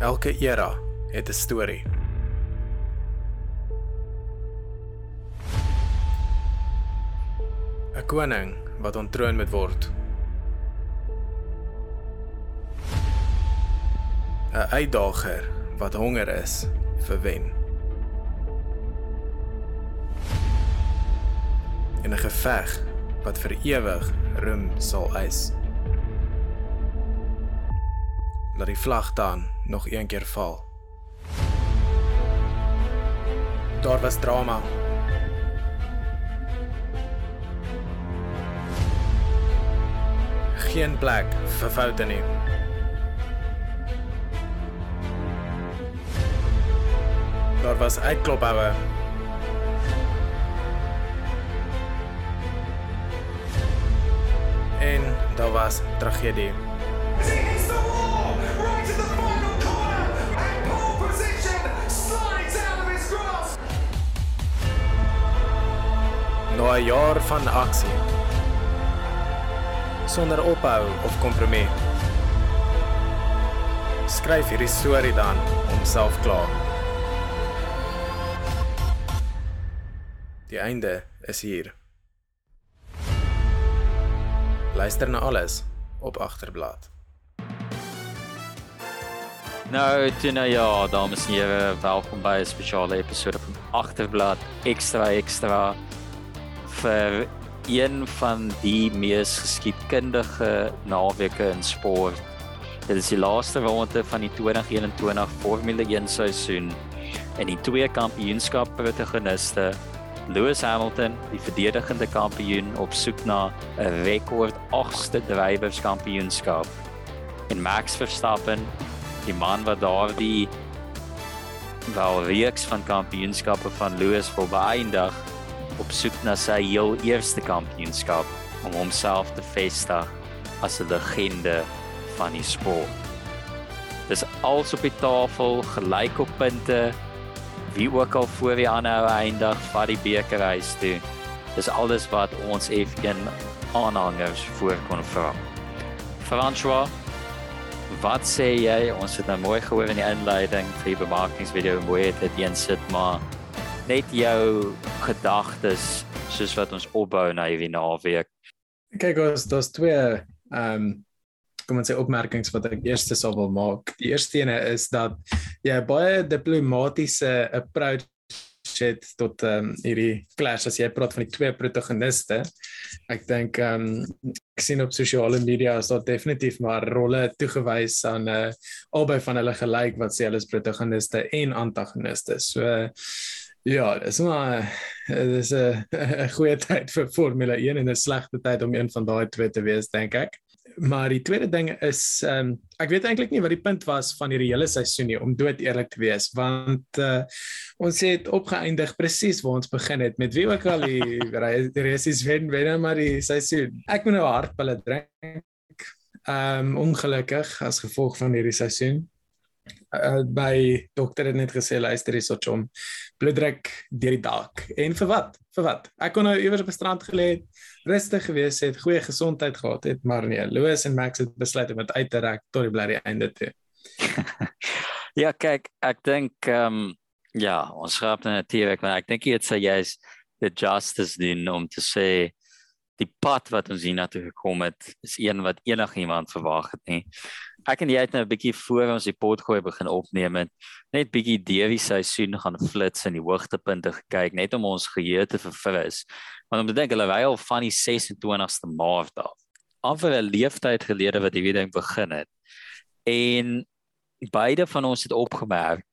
Elke era het 'n storie. ‘n Koning wat ontroon moet word. 'n Uitdager wat honger is vir wen. In 'n geveg wat vir ewig roem sal eis. Laat die vlag dan nog een keer val. Daar was drama. Geen plek vir foute nie. Daar was uitklophoue. En daar was tragedie. Na 'n jaar van aksie. Sonder ophou of kompromie. Skryf hierdie storie dan homself klaar. Die einde is hier. Luister na alles op agterblad. Nou, toe nou ja, dames en here, welkom by 'n spesiale episode van Agterblad Extra Extra vir een van die mees geskiedkundige naweke in sport. Dit is die laaste ronde van die 2021 Formule 1 seisoen en die twee kampioenskap protagoniste Lewis Hamilton, die verdedigende kampioen op soek na 'n rekord 8ste drywerskampioenskap en Max Verstappen, die man wat daardie wel reeks van kampioenskappe van Lewis wil beëindig op soek na sy heel eerste kampioenskap om homself te vestig as 'n legende van die sport. Dis als op die tafel, gelyk op punte. Wie ook al voor die aanhou eindig, vat die beker huis toe. Dis alles wat ons F1 aanhangers voor kon vra. François, wat sê jy? Ons het nou mooi gehoor in die inleiding vir die bemarkingsvideo mooi het dit een sit, maar net jou gedagtes soos wat ons opbou na hierdie naweek. Kyk, ons daar's twee ehm um, kom ons sê opmerkings wat ek eers sou wil maak. Die eerste ene is dat jy 'n baie diplomatisiese approach het tot ehm um, hierdie clash as jy praat van die twee protagoniste. Ek dink ehm um, ek sien op sosiale media is daar definitief maar rolle toegewys aan uh, albei van hulle gelyk wat sê hulle is protagoniste en antagoniste. So uh, Ja, dis maar dis 'n 'n goeie tyd vir Formule 1 en 'n slegte tyd om een van daai twee te wees, dink ek. Maar die tweede ding is ehm um, ek weet eintlik nie wat die punt was van hierdie hele seisoen nie om dood eerlik te wees, want uh, ons het opgeëindig presies waar ons begin het met wie ook al die races wen wen nou maar die seisoen. Ek moet nou hartpille drink. Ehm um, ongelukkig as gevolg van hierdie seisoen uh, by dokter het net gesê luister hierso chom bloeddruk deur die dak en vir wat? Vir wat? Ek kon nou iewers op die strand gelê het rustig gewees het goeie gesondheid gehad het maar nee Louis en Max het besluit om dit uit te rek tot die bly einde toe. Ja kyk ek dink ehm um, ja ons skryf dan natuurlik maar ek dink dit sê jy's the justice doen om te sê die pad wat ons hiernatoe gekom het is een wat enigiemand verwag het nie ek en jy het nou 'n bietjie voor ons die potgooi begin opneem en net bietjie deur die seisoen gaan flits in die hoogtepunte gekyk net om ons geheue te verfris. Want om te dink hulle ry al van die 26ste Maart af. Amper 'n leeftyd gelede wat hierdie ding begin het. En beide van ons het opgemerk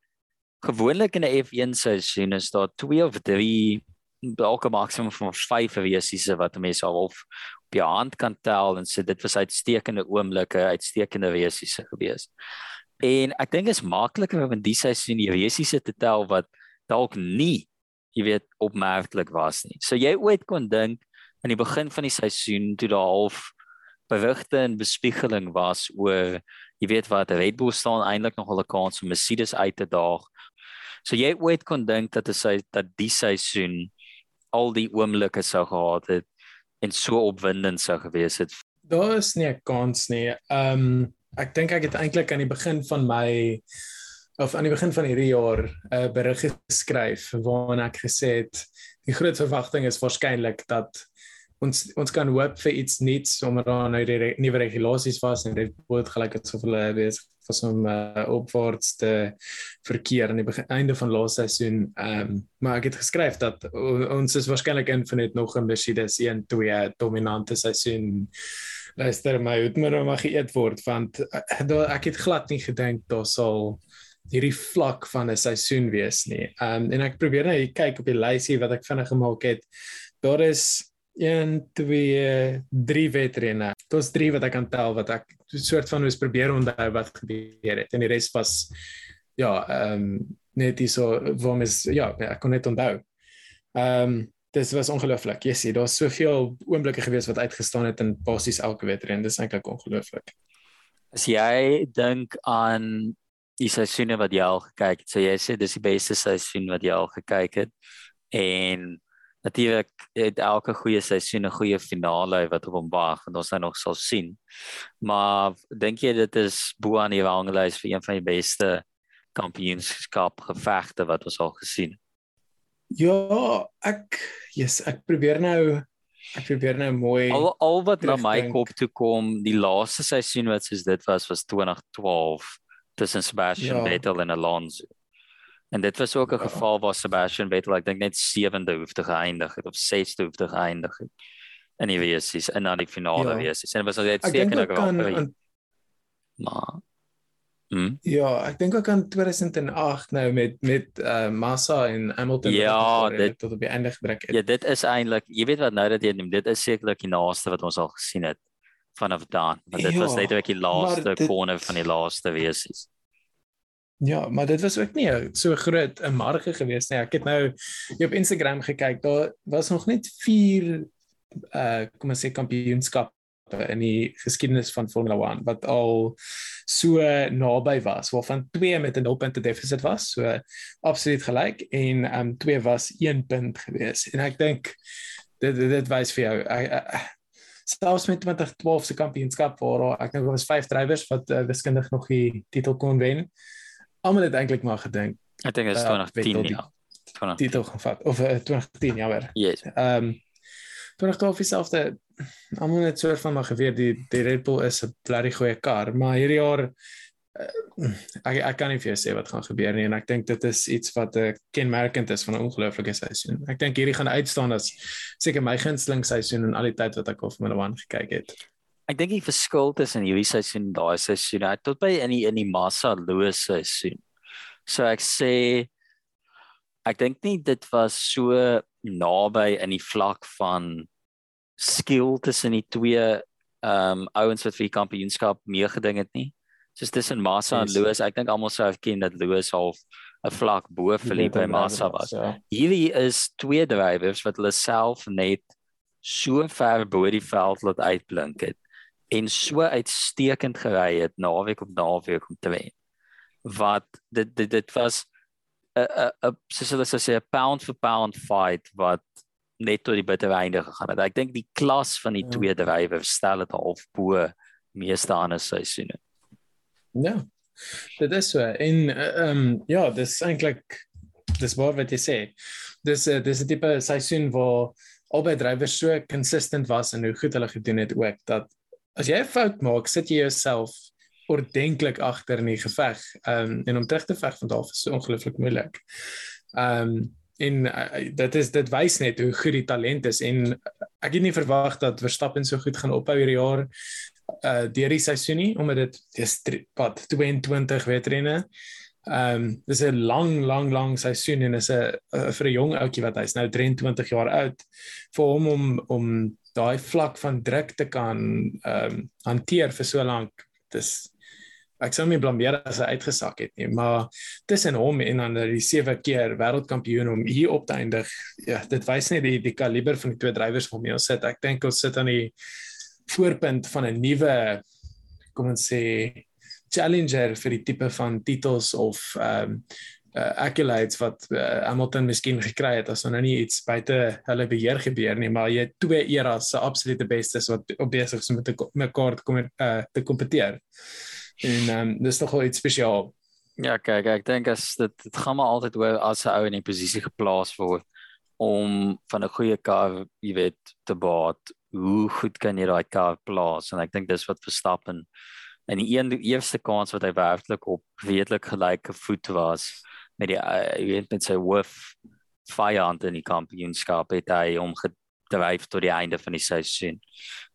gewoonlik in 'n F1 seisoen is daar 2 of 3 dalk 'n maksimum van 5 resiese wat mense al of op jou hand kan tel en sê dit was uitstekende oomblikke, uitstekende resiese gewees. En ek dink is makliker om in die seisoen die resiese te tel wat dalk nie, jy weet, opmerklik was nie. So jy ooit kon dink aan die begin van die seisoen toe daar half berigte en bespiegeling was oor jy weet wat Red Bull staan eintlik nog 'n kans om Mercedes uit te daag. So jy ooit kon dink dat dit dat die seisoen al die oomblikke sou gehad het en so opwindend sou gewees het. Daar is nie 'n kans nie. Ehm um, ek dink ek het eintlik aan die begin van my of aan die begin van hierdie jaar 'n uh, berig geskryf waarin ek gesê het die groot verwagting is waarskynlik dat ons ons kan hoop vir iets nuuts omdat daar nou die re, nuwe regulasies was en dit word gelyk so hulle besig was om uh, opwaarts te verkeer aan die begin, einde van laaste seisoen. Ehm um, maar ek het geskryf dat ons is waarskynlik in vir net nog 'n Mercedes 1-2 dominante seisoen. Luister my, het maar maar geëet word want uh, ek het glad nie gedink daar sal hierdie vlak van 'n seisoen wees nie. Ehm um, en ek probeer nou kyk op die lysie wat ek vinnig gemaak het. Daar is 1 2 3 wedrenne. Dit's 3 wat ek kan tel wat ek soort van moes probeer onthou wat gebeur het en die res was ja, ehm um, net hierso waar mens ja, ek kon net onthou. Ehm um, dis was ongelooflik. Jy sien, daar's soveel oomblikke gewees wat uitgestaan het in basies elke wedren. Dis eintlik ongelooflik. As jy dink aan die seisoene wat jy al gekyk het, so jy sê dis die beste seisoen wat jy al gekyk het en natuurlik het elke goeie seisoen 'n goeie finale wat op hom wag en ons nou nog sal sien. Maar dink jy dit is bo aan die ranglys vir een van die beste kampioenskap gevegte wat ons al gesien het? Ja, ek yes, ek probeer nou ek probeer nou mooi Al al wat na my kop toe kom, die laaste seisoen wat soos dit was was 2012 tussen Sebastian Ja. Vettel en Alonso. En dit was ook 'n Ja. geval waar Sebastian Vettel ek dink net 7de hoef te geëindig het of 6de hoef te geëindig het in die WSC's en dan die finale Ja. WSC's. En dit was net ek dink seker aan, aan maar hm? ja, ek dink ook aan 2008 nou met met uh, Massa en Hamilton Ja, het gevaar dit- tot op die einde gebring het. Ja, dit is eintlik, jy weet wat nou dat jy noem, dit is sekerlik die naaste wat ons al gesien het vanaf dan. Want dit Ja, was net ook die laaste dit- corner van die laaste WSC's. Ja, maar dit was ook nie so groot 'n marge gewees nie. Ek het nou op Instagram gekyk. Daar was nog net 4 uh kom ons sê kampioenskappe in die geskiedenis van Formula 1 wat al so naby was, waarvan 2 met 'n 0 punte deficit was, so absoluut gelyk en um 2 was 1 punt gewees. En ek dink dit dit, wys vir jou ek, ek, selfs met 2012 se kampioenskap waar ek dink daar was 5 drywers wat uh, wiskundig nog die titel kon wen. Almal het eintlik maar gedink Ek dink dit is Uh, 2010 Vettel die- ja. 20 titel gaan vat of uh, 2010 jammer. Yes. Ehm um, 2012 dieselfde almal net soort van maar geweet die die Red Bull is 'n blerrie goeie kar, maar hierdie jaar uh, ek ek kan nie vir jou sê wat gaan gebeur nie en ek dink dit is iets wat 'n uh, kenmerkend is van 'n ongelooflike seisoen. Ek dink hierdie gaan uitstaan as seker my gunsteling seisoen in al die tyd wat ek al Formula 1 gekyk het. Ek dink die verskil tussen hierdie seisoen en daai seisoen, hy tot by in die in die Massa Loos seisoen. So ek sê ek dink nie dit was so naby in die vlak van skill tussen die twee ehm um, ouens wat vir die kampioenskap meegeding het nie. Soos tussen Massa Yes. en Loos, ek dink almal sou erken dat Loos half 'n vlak bo Felipe Massa was. Ja. Hierdie is twee drywers wat hulle self net so ver bo die veld laat uitblink het en so uitstekend gery het naweek op naweek om te wen. Wat dit dit dit was 'n 'n soos hulle sou sê 'n pound for pound fight wat net tot die bitter einde gegaan het. Ek dink die klas van die Ja. twee drywers stel dit half bo meeste ander seisoene. Ja. Dit is so en ehm um, ja, dis eintlik dis waar wat jy sê. Dis uh, dis 'n tipe seisoen waar albei drywers so consistent was en hoe goed hulle gedoen het ook dat as jy 'n fout maak, sit jy jouself ordentlik agter in die geveg. Ehm um, en om terug te veg van daar af is so ongelooflik moeilik. Ehm um, en uh, dit is dit wys net hoe goed die talent is en ek het nie verwag dat Verstappen so goed gaan ophou hierdie jaar uh deur die seisoen nie omdat dit dis wat 22 wedrenne. Ehm um, dis 'n lang lang lang seisoen en is 'n uh, vir 'n jong ouetjie wat hy's nou 23 jaar oud vir hom om om daai vlak van druk te kan ehm um, hanteer vir so lank. Dis ek sou my blameer as hy uitgesak het nie, maar tussen hom en dan die sewe keer wêreldkampioen om hier op te eindig. Ja, dit wys net die die kaliber van die twee drywers waarmee ons sit. Ek dink ons sit aan die voorpunt van 'n nuwe kom ons sê challenger vir die tipe van titels of ehm um, uh, accolades wat uh, Hamilton miskien gekry het as nou nie iets buite hulle beheer gebeur nie maar jy het twee eras se absolute bestes wat op besig is om met mekaar te kom uh, te kompeteer. En um, dis nogal iets spesiaal. Ja, kyk, ek dink as dit dit gaan maar altyd oor as 'n ou in 'n posisie geplaas word om van 'n goeie kar, jy weet, te baat. Hoe goed kan jy daai kar plaas? En ek dink dis wat Verstappen in die een die eerste kans wat hy werklik op redelik gelyke voet was met die uh, jy weet met sy hoof vyand in die kampioenskap het hy om gedryf tot die einde van die seisoen.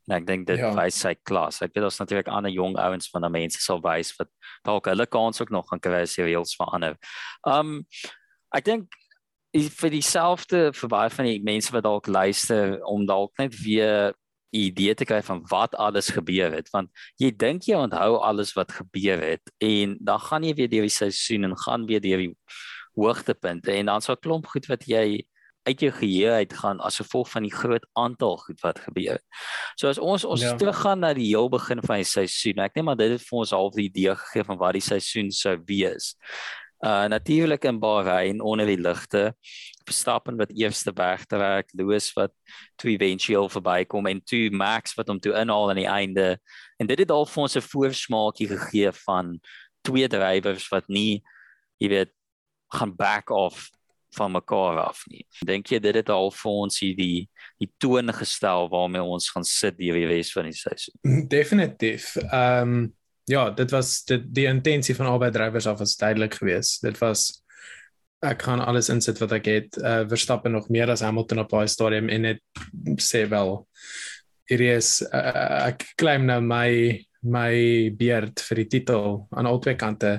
En ek dink dit ja. wys sy klas. Ek weet ons natuurlik ander jong ouens van daai mense sal wys wat dalk hulle kans ook nog gaan kry as jy reels verander. Um ek dink vir dieselfde vir baie van die mense wat dalk luister om dalk net weer idee te kry van wat alles gebeur het want jy dink jy onthou alles wat gebeur het en dan gaan jy weer deur die seisoen en gaan weer deur die hoogtepunte en dan so 'n klomp goed wat jy uit jou geheue uit gaan as gevolg van die groot aantal goed wat gebeur het. So as ons ons ja. teruggaan na die heel begin van die seisoen, ek net maar dit het vir ons half die idee gegee van wat die seisoen sou wees. Uh natuurlik in Bahrein onder die ligte. Verstappen wat eerste weg te werk, Lewis wat toe eventueel verbykom en toe Max wat hom toe inhaal aan die einde. En dit het al vir ons 'n voorsmaakie gegee van twee drywers wat nie jy weet gaan back off van mekaar af nie. Dink jy dit het al vir ons hier die toon gestel waarmee ons gaan sit die res van die seisoen? Definitief. Ehm um, ja, dit was dit die intensie van albei drywers af was duidelik geweest. Dit was ek gaan alles insit wat ek het. Uh Verstappen nog meer as Hamilton op daai stadium en dit sê wel hierdie is uh, ek claim nou my beerd vir die titel aan albei kante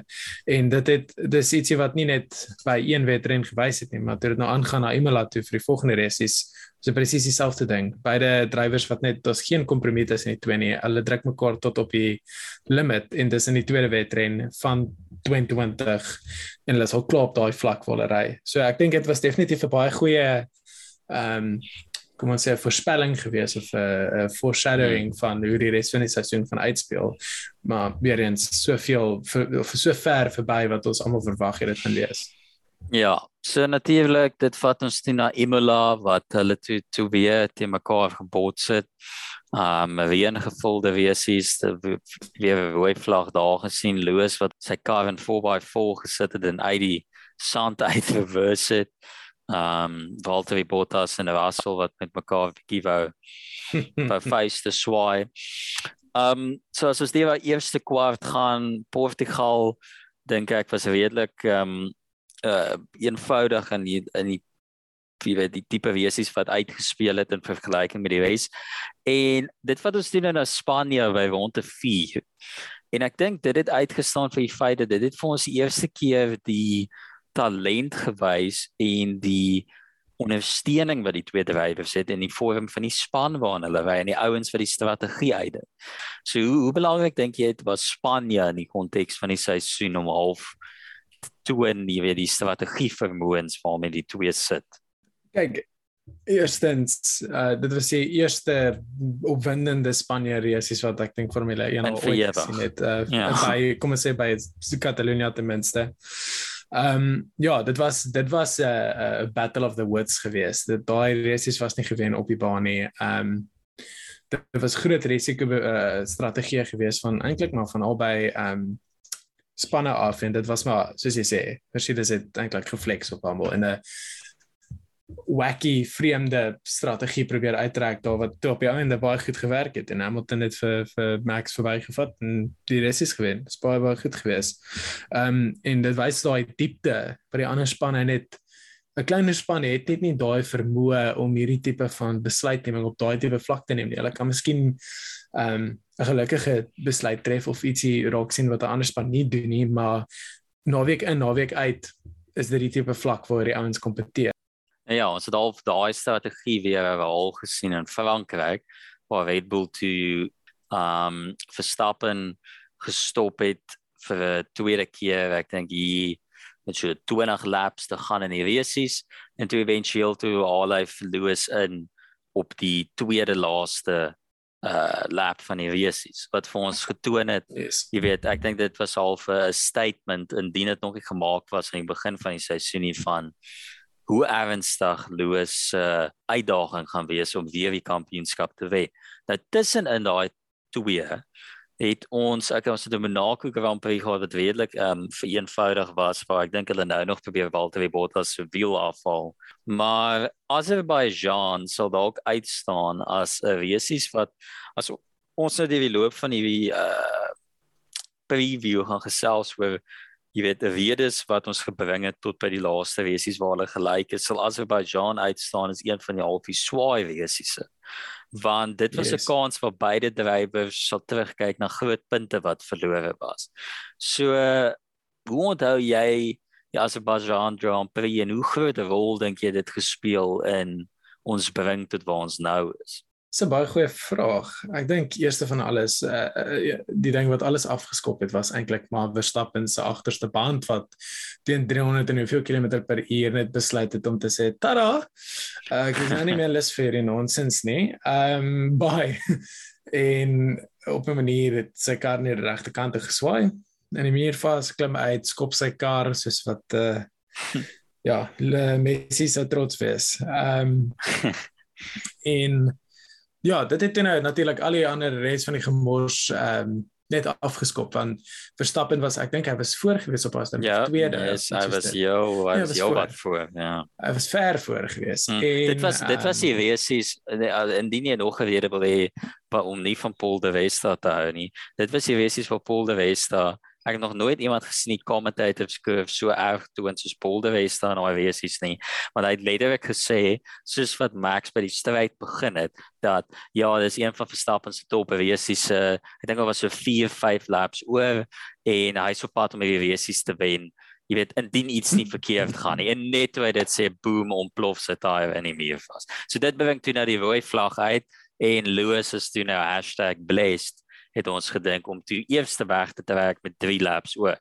en dit het dis ietsie wat nie net by een wedren gewys het nie maar dit het nou aangaan na Imola toe vir die volgende race is so presies dieselfde ding beide drywers wat net daar's geen kompromie tussen die twee nie hulle druk mekaar tot op die limit en dis in die tweede wedren van 2020 en hulle is al klaar op daai vlak waar hulle ry so ek dink dit was definitief 'n baie goeie ehm um, kom ons sê 'n voorspelling gewees of 'n 'n foreshadowing hmm. van hoe die res van die seisoen van uitspeel. Maar weer eens soveel of so ver verby wat ons almal verwag het dit gaan wees. Ja, so natuurlik dit vat ons toe na Imola wat hulle toe toe weer te mekaar gebots het. Um weer 'n gevulde wesies, weer 'n rooi vlag daar gesien Loos wat sy kar in 4x4 gesit het en uit die sand uit reverse het um Valtteri Bottas en Russell wat met mekaar bietjie wou wou face te swaai. Um so as ons die eerste kwart gaan Portugal dink ek was redelik um uh eenvoudig in die, in die wie weet die tipe wesies wat uitgespeel het in vergelyking met die race. En dit wat ons doen in Spanje by ronde 4. En ek dink dit het uitgestaan vir die feit dat dit het vir ons die eerste keer die talent gewys en die ondersteuning wat die twee drywers het in die vorm van die span waarna hulle ry en die ouens wat die strategie uitdink. So hoe, hoe belangrik dink jy dit was Spanje in die konteks van die seisoen om half toon nie weer die strategie vermoëns waarmee die twee sit. Kyk, eerstens uh, dit was die eerste opwindende Spanje race wat ek dink Formule 1 al ooit gesien het. Uh, ja. by kom ons sê by Catalunya ten minste. Ehm um, ja, dit was dit was 'n uh, 'n battle of the woods geweest. Dit daai races was nie gewen op die baan nie. Ehm um, dit was groot risiko uh, strategie geweest van eintlik maar van albei ehm um, spanne af en dit was maar soos jy sê, Mercedes het eintlik geflex op almal en 'n wacky vreemde strategie probeer uittrek daar wat toe op die einde baie goed gewerk het en Hamilton het vir vir Max verbygevat en die res is gewen. Dit was baie goed geweest. Ehm um, en dit wys daai diepte by die ander spanne net 'n kleiner span het net nie daai vermoë om hierdie tipe van besluitneming op daai tipe vlak te neem nie. Hulle kan miskien ehm um, 'n gelukkige besluit tref of ietsie raak sien wat 'n ander span nie doen nie, maar naweek in, naweek uit is dit die tipe vlak waar die ouens kompeteer. Ja, ons het al daai strategie weer al gesien in Frankryk waar Red Bull toe um Verstappen gestop het vir 'n tweede keer, ek dink hy met so 20 laps te gaan in die races en toe eventueel toe al hy Lewis in op die tweede laaste uh lap van die races wat vir ons getoon het. Yes. Jy weet, ek dink dit was al 'n statement indien dit nog nie gemaak was aan die begin van die seisoen nie van hoe ernstig Louis se uh, uitdaging gaan wees om weer die kampioenskap te wen. Nou tussenin daai twee het ons ek ons het 'n Monaco Grand Prix gehad wat redelik ehm um, vereenvoudig was waar ek dink hulle nou nog probeer Valtteri Bottas se wiel afval. Maar Azerbaijan sal dalk uitstaan as 'n resies wat as ons nou die loop van hierdie uh preview gaan gesels oor jy weet die redes wat ons gebring het tot by die laaste resies waar hulle gelyk het sal Azerbaijan uitstaan as een van die halfie swaai resies want dit was 'n Yes. kans waar beide drywers sal terugkyk na groot punte wat verlore was. So hoe onthou jy die Azerbaijan Grand Prix en hoe groot 'n rol dink jy dit gespeel in ons bring tot waar ons nou is? Dis 'n baie goeie vraag. Ek dink eerste van alles uh, uh, die ding wat alles afgeskop het was eintlik maar Verstappen se agterste band wat teen 300 en hoeveel kilometer per uur net besluit het om te sê tada. Uh, ek is nou nie meer lus vir hierdie nonsens nie. Ehm um, bye. en op 'n manier het sy kar net die regte kant toe geswaai. En die muur vas klim uit, skop sy kar soos wat uh ja, Messi sou trots wees. Ehm um, en ja, dit het nou natuurlik al die ander res van die gemors ehm um, net afgeskop want Verstappen was ek dink hy was voor gewees op Aston Ja, tweede. yes, of hy was dit. jou, hy Ja, was jou voor. wat voor, ja. Hy was ver voor gewees. Mm, En dit was dit was die ehm, resies indien jy nog 'n rede wil hê om nie van Paul de Wester te hou nie. Dit was die resies waar Paul de Wester ek nog nooit iemand gesien die commentators curve so erg toon soos Paul de Wester en hy resies nie. Want hy het letterlik gesê soos wat Max by die stryd begin het dat ja, dis een van Verstappen se top resies se ek dink dit was so 4, 5 laps oor en hy so pad om die resies te wen. Jy weet indien iets nie verkeerd gaan nie en net toe hy dit sê boom ontplof sy tyre in die muur vas. So dit bring toe nou die rooi vlag uit en Lewis is toe nou #blessed het ons gedink om toe eerste weg te trek met 3 laps oor.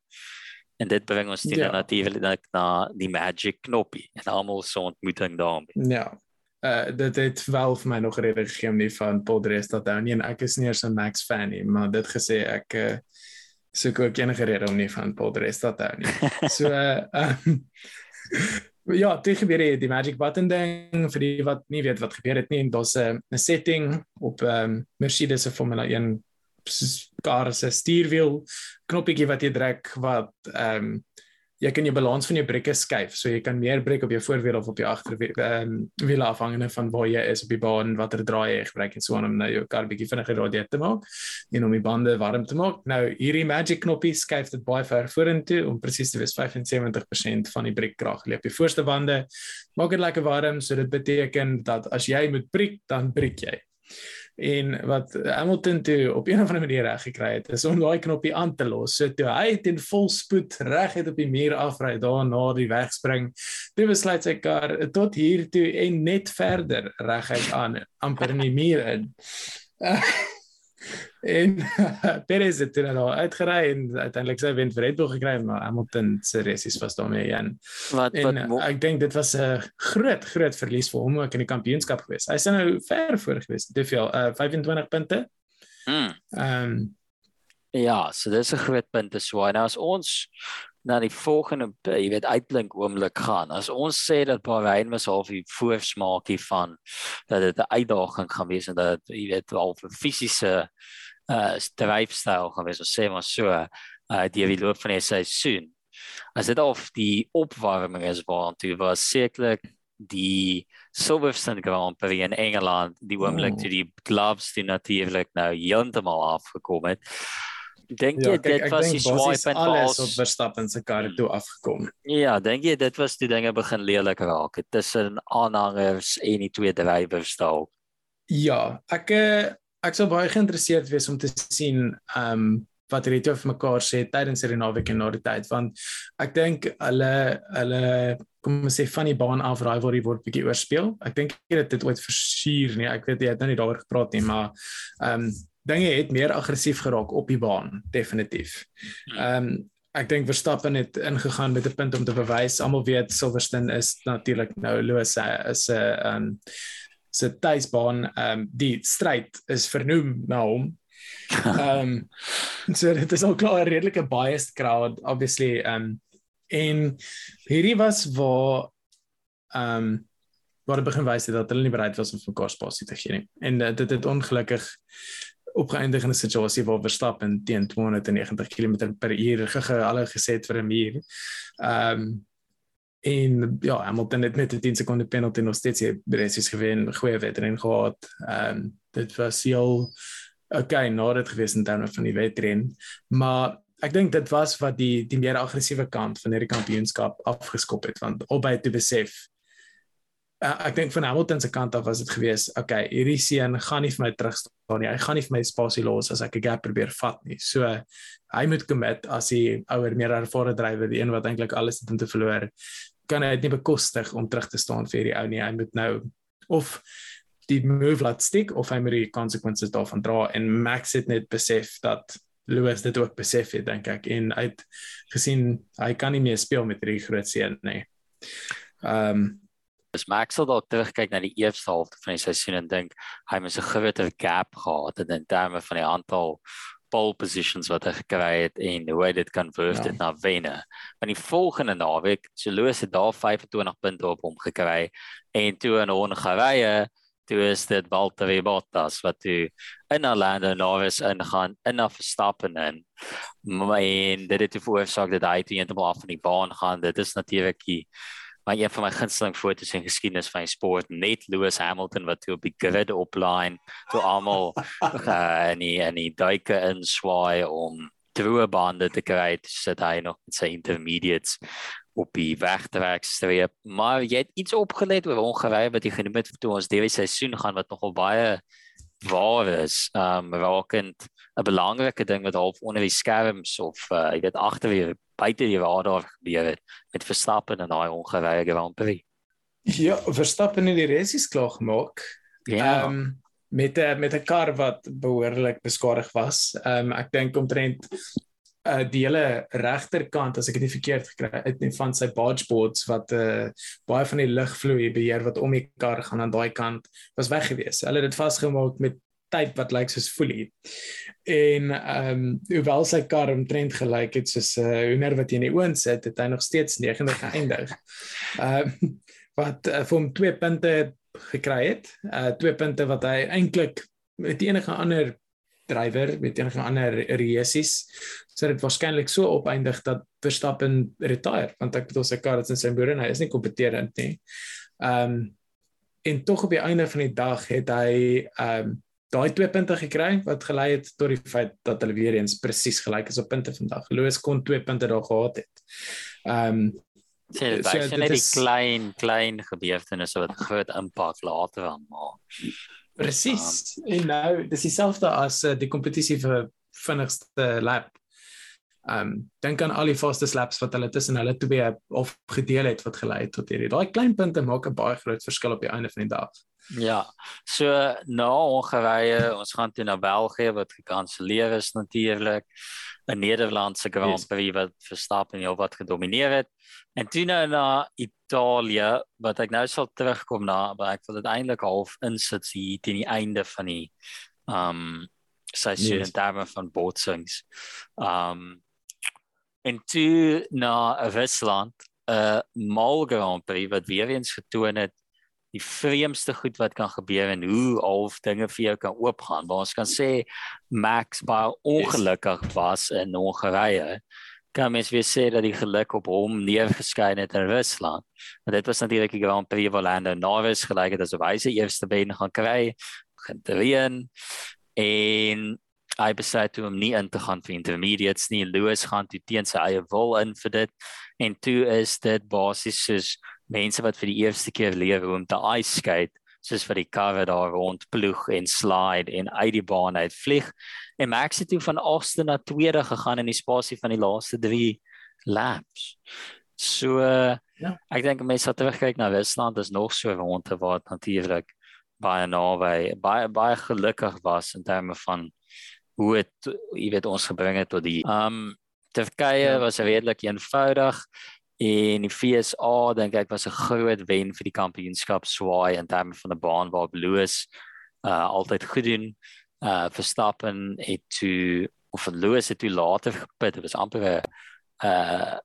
En dit bring ons toe Ja. natuurlik na die magic knoppie en almal se ontmoeting daarmee. Ja. Uh dit het wel vir my nog rede gegee om nie van Paul Dres te hou nie en ek is nie eers 'n Max fan nie, maar dit gesê ek uh soek ook enige rede om nie van Paul Dres te hou nie. So uh um, ja, dit gebeur die, die magic button ding vir die wat nie weet wat gebeur het nie en daar's 'n 'n setting op um Mercedes se Formula 1 s- kar se stuurwiel knoppietjie wat jy druk wat ehm um, jy kan jou balans van jou brekke skuif. So jy kan meer brek op jou voorwiel of op jou agterwiel ehm wiele afhangende van waar jy is op die baan, watter draai jy gebruik en so aan om nou jou kar bietjie vinniger radiaat te maak en om die bande warm te maak. Nou hierdie magic knoppie skuif dit baie ver vorentoe om presies te wees 75% van die brekkrag lê op die voorste bande. Maak dit lekker warm, so dit beteken dat as jy moet breek, dan breek jy. En wat Hamilton toe op een of ander manier reg gekry het, is om daai knoppie aan te los. So toe hy teen volspoed reg het op die muur afry daar na die wegspring, toe besluit sy kar tot hier toe en net verder reguit aan amper in die muur in. en Perez het toe nou uitgery en uiteindelik sy wen vir Red Bull gekry, maar Hamilton se resies was daarmee een. Wat En wat uh, ek dink dit was 'n groot groot verlies vir hom ook in die kampioenskap geweest. Hy's nou ver voor geweest. Hoeveel? Uh 25 punte. mm, Ehm um, Ja, so dis 'n groot punt te swaai. Nou as ons na die volgende jy weet uitblink oomblik gaan. As ons sê dat Bahrein was half die voorsmaakie van dat dit 'n uitdaging gaan wees en dat jy weet half 'n fisiese uh dryfstyl gaan wees, ons sê maar so, uh die die loop van die seisoen. As dit of die opwarming is waartoe was sekerlik die Silverstone Grand Prix in Engeland die oomblik Oh. toe die gloves die natuurlik nou heeltemal afgekom het. Dink jy ja, kyk, dit was die basies swaaipunt alles waar op Verstappen se kar toe afgekom. Ja, dink jy dit was toe dinge begin lelik raak het tussen aanhangers en die twee drywers daar. Ja, ek eh, ek sou baie geïnteresseerd wees om te sien ehm um, wat hulle toe vir mekaar sê tydens hierdie naweek en na die tyd want ek dink hulle hulle kom ons sê van die baan af rivalry word bietjie oorspeel. Ek dink nie dat dit ooit versuur nie. Ek weet jy het nou nie daaroor gepraat nie, maar ehm um, dinge het meer aggressief geraak op die baan, definitief. Ehm um, ek dink Verstappen het ingegaan met 'n punt om te bewys. Almal weet Silverstone is natuurlik nou Lewis se is 'n ehm um, se tuisbaan ehm um, die stryd is vernoem na hom. Ehm um, so dit is al klaar 'n redelike biased crowd obviously ehm um, en hierdie was waar ehm um, waar dit begin wys het dat hulle nie bereid was om vir mekaar spasie te gee nie. En uh, dit het ongelukkig opgeëindig in 'n situasie waar Verstappen teen 290 km/h gege alle geset vir 'n muur. Ehm um, en ja, Hamilton het met 'n 10 sekonde penalty nog steeds die race gewen, goeie wedren gehad. Ehm um, dit was heel okay na dit gewees in terme van die wedren, maar ek dink dit was wat die die meer aggressiewe kant van hierdie kampioenskap afgeskop het want albei het besef uh, ek dink van Hamilton se kant af was dit gewees, okay, hierdie seun gaan nie vir my terugstaan nie. Hy gaan nie vir my spasie los as ek 'n gap probeer vat nie. So hy moet commit as hy ouer meer ervare drywer, die een wat eintlik alles het om te verloor, kan hy dit nie bekostig om terug te staan vir hierdie ou nie. Hy moet nou of die move laat stick of hy moet die consequences daarvan dra en Max het net besef dat Lewis dit ook besef het dink ek en uit gesien hy kan nie meer speel met hierdie groot seun nie. Ehm um, Dis Max sal dalk terugkyk na die eerste helfte van die seisoen en dink hy het 'n groter gap gehad in terme van die aantal pole positions wat hy gekry het en hoe hy dit kan verhoef dit ja. na wenne. Want die volgende naweek, Lewis het daar 25 punte op hom gekry en toe in Hongarye toe is dit Valtteri Bottas wat toe in Orlando Norris ingaan in 'n Verstappen in. Maar en dit het veroorsaak dat hy toe eendag af van die baan gaan. Dit is natuurlik die maar een van my gunsteling foto's in geskiedenis van sport net Lewis Hamilton wat toe op die grid opline toe almal uh, in die in die duike in swaai om droë bande te kry sit hy nog met sy intermediates op die wegtrekstreep. Maar jy het iets opgelet oor Hongarye wat jy genoem het toe ons derde seisoen gaan wat nogal baie waar is um rakend 'n belangrike ding wat half onder die skerms of uh, jy weet agter die buite die radar gebeur het met Verstappen en daai ongewyde Grand Prix. Ja, Verstappen het die resies klaar gemaak. Ja. Um, met 'n met 'n kar wat behoorlik beskadig was. Ehm um, ek dink omtrent uh die hele regterkant as ek dit verkeerd gekry het nie van sy bargeboards wat uh baie van die lugvloei beheer wat om die kar gaan aan daai kant was weg gewees. Hulle het dit vasgemaak met tyd wat lyk soos folie. En ehm um, hoewel sy kar omtrent gelyk het soos 'n uh, hoender wat jy in die oond sit, het hy nog steeds 90 geëindig. Ehm uh, wat uh, vir hom twee punte gekry het. Uh twee punte wat hy eintlik met enige ander drywer met enige ander resies sou dit waarskynlik so opeindig dat Verstappen retire want ek bedoel sy kar is in sy boere en hy is nie kompeterend nie. Ehm um, en tog op die einde van die dag het hy ehm um, daai twee punte gekry wat gelei het tot die feit dat hulle weer eens presies gelyk is op punte vandag. Loos kon twee punte daar gehad het. Ehm um, so, dit is klein klein gebeurtenisse wat groot impak later aan maak. Presies. Um, en nou dis dieselfde as uh, die kompetisie vir vinnigste lap. Ehm um, dink aan al die vaste laps wat hulle tussen hulle twee of gedeel het wat gelei het tot hierdie. Daai klein punte maak 'n baie groot verskil op die einde van die dag. Ja. So nou Hongarye, ons gaan toe na België wat gekanselleer is natuurlik. 'n Nederlandse Grand Prix yes. wat Verstappen heel wat gedomeineer het. En toe nou na Italië wat ek nou sal terugkom na, maar ek wil dit eintlik half insit hier teen die einde van die um seisoen yes. terme van botsings. Um en toe na Rusland 'n uh, Mal Grand Prix wat weer eens getoon het die vreemdste goed wat kan gebeur en hoe half dinge vir jou kan oopgaan. Waar ons kan sê Max baie ongelukkig was in Hongarye. Kan mens weer sê dat die geluk op hom neergeskyn het in Rusland. Want dit was natuurlik die Grand Prix van Lando Norris gelyk het asof hy sy eerste wen gaan kry. Gaan dreen en hy besluit om nie in te gaan vir intermediates nie. Lewis gaan toe teen sy eie wil in vir dit. En toe is dit basies soos mense wat vir die eerste keer leer hoe om te ice skate soos vir die karre daar rond ploeg en slide en uit die baan uit vlieg en Max het toe van Austin na tweede gegaan in die spasie van die laaste 3 laps. So ja, ek dink mense wat terugkyk na Rusland is nog so rond te wat natuurlik baie naby baie baie gelukkig was in terme van hoe dit jy weet ons gebring het tot die um Turkye ja. was redelik eenvoudig En die FSA dink ek was 'n groot wen vir die kampioenskap swaai in terme van 'n baan waar Lewis uh altyd goed doen. Uh Verstappen het toe of Lewis het toe later gepit. Dit was amper 'n uh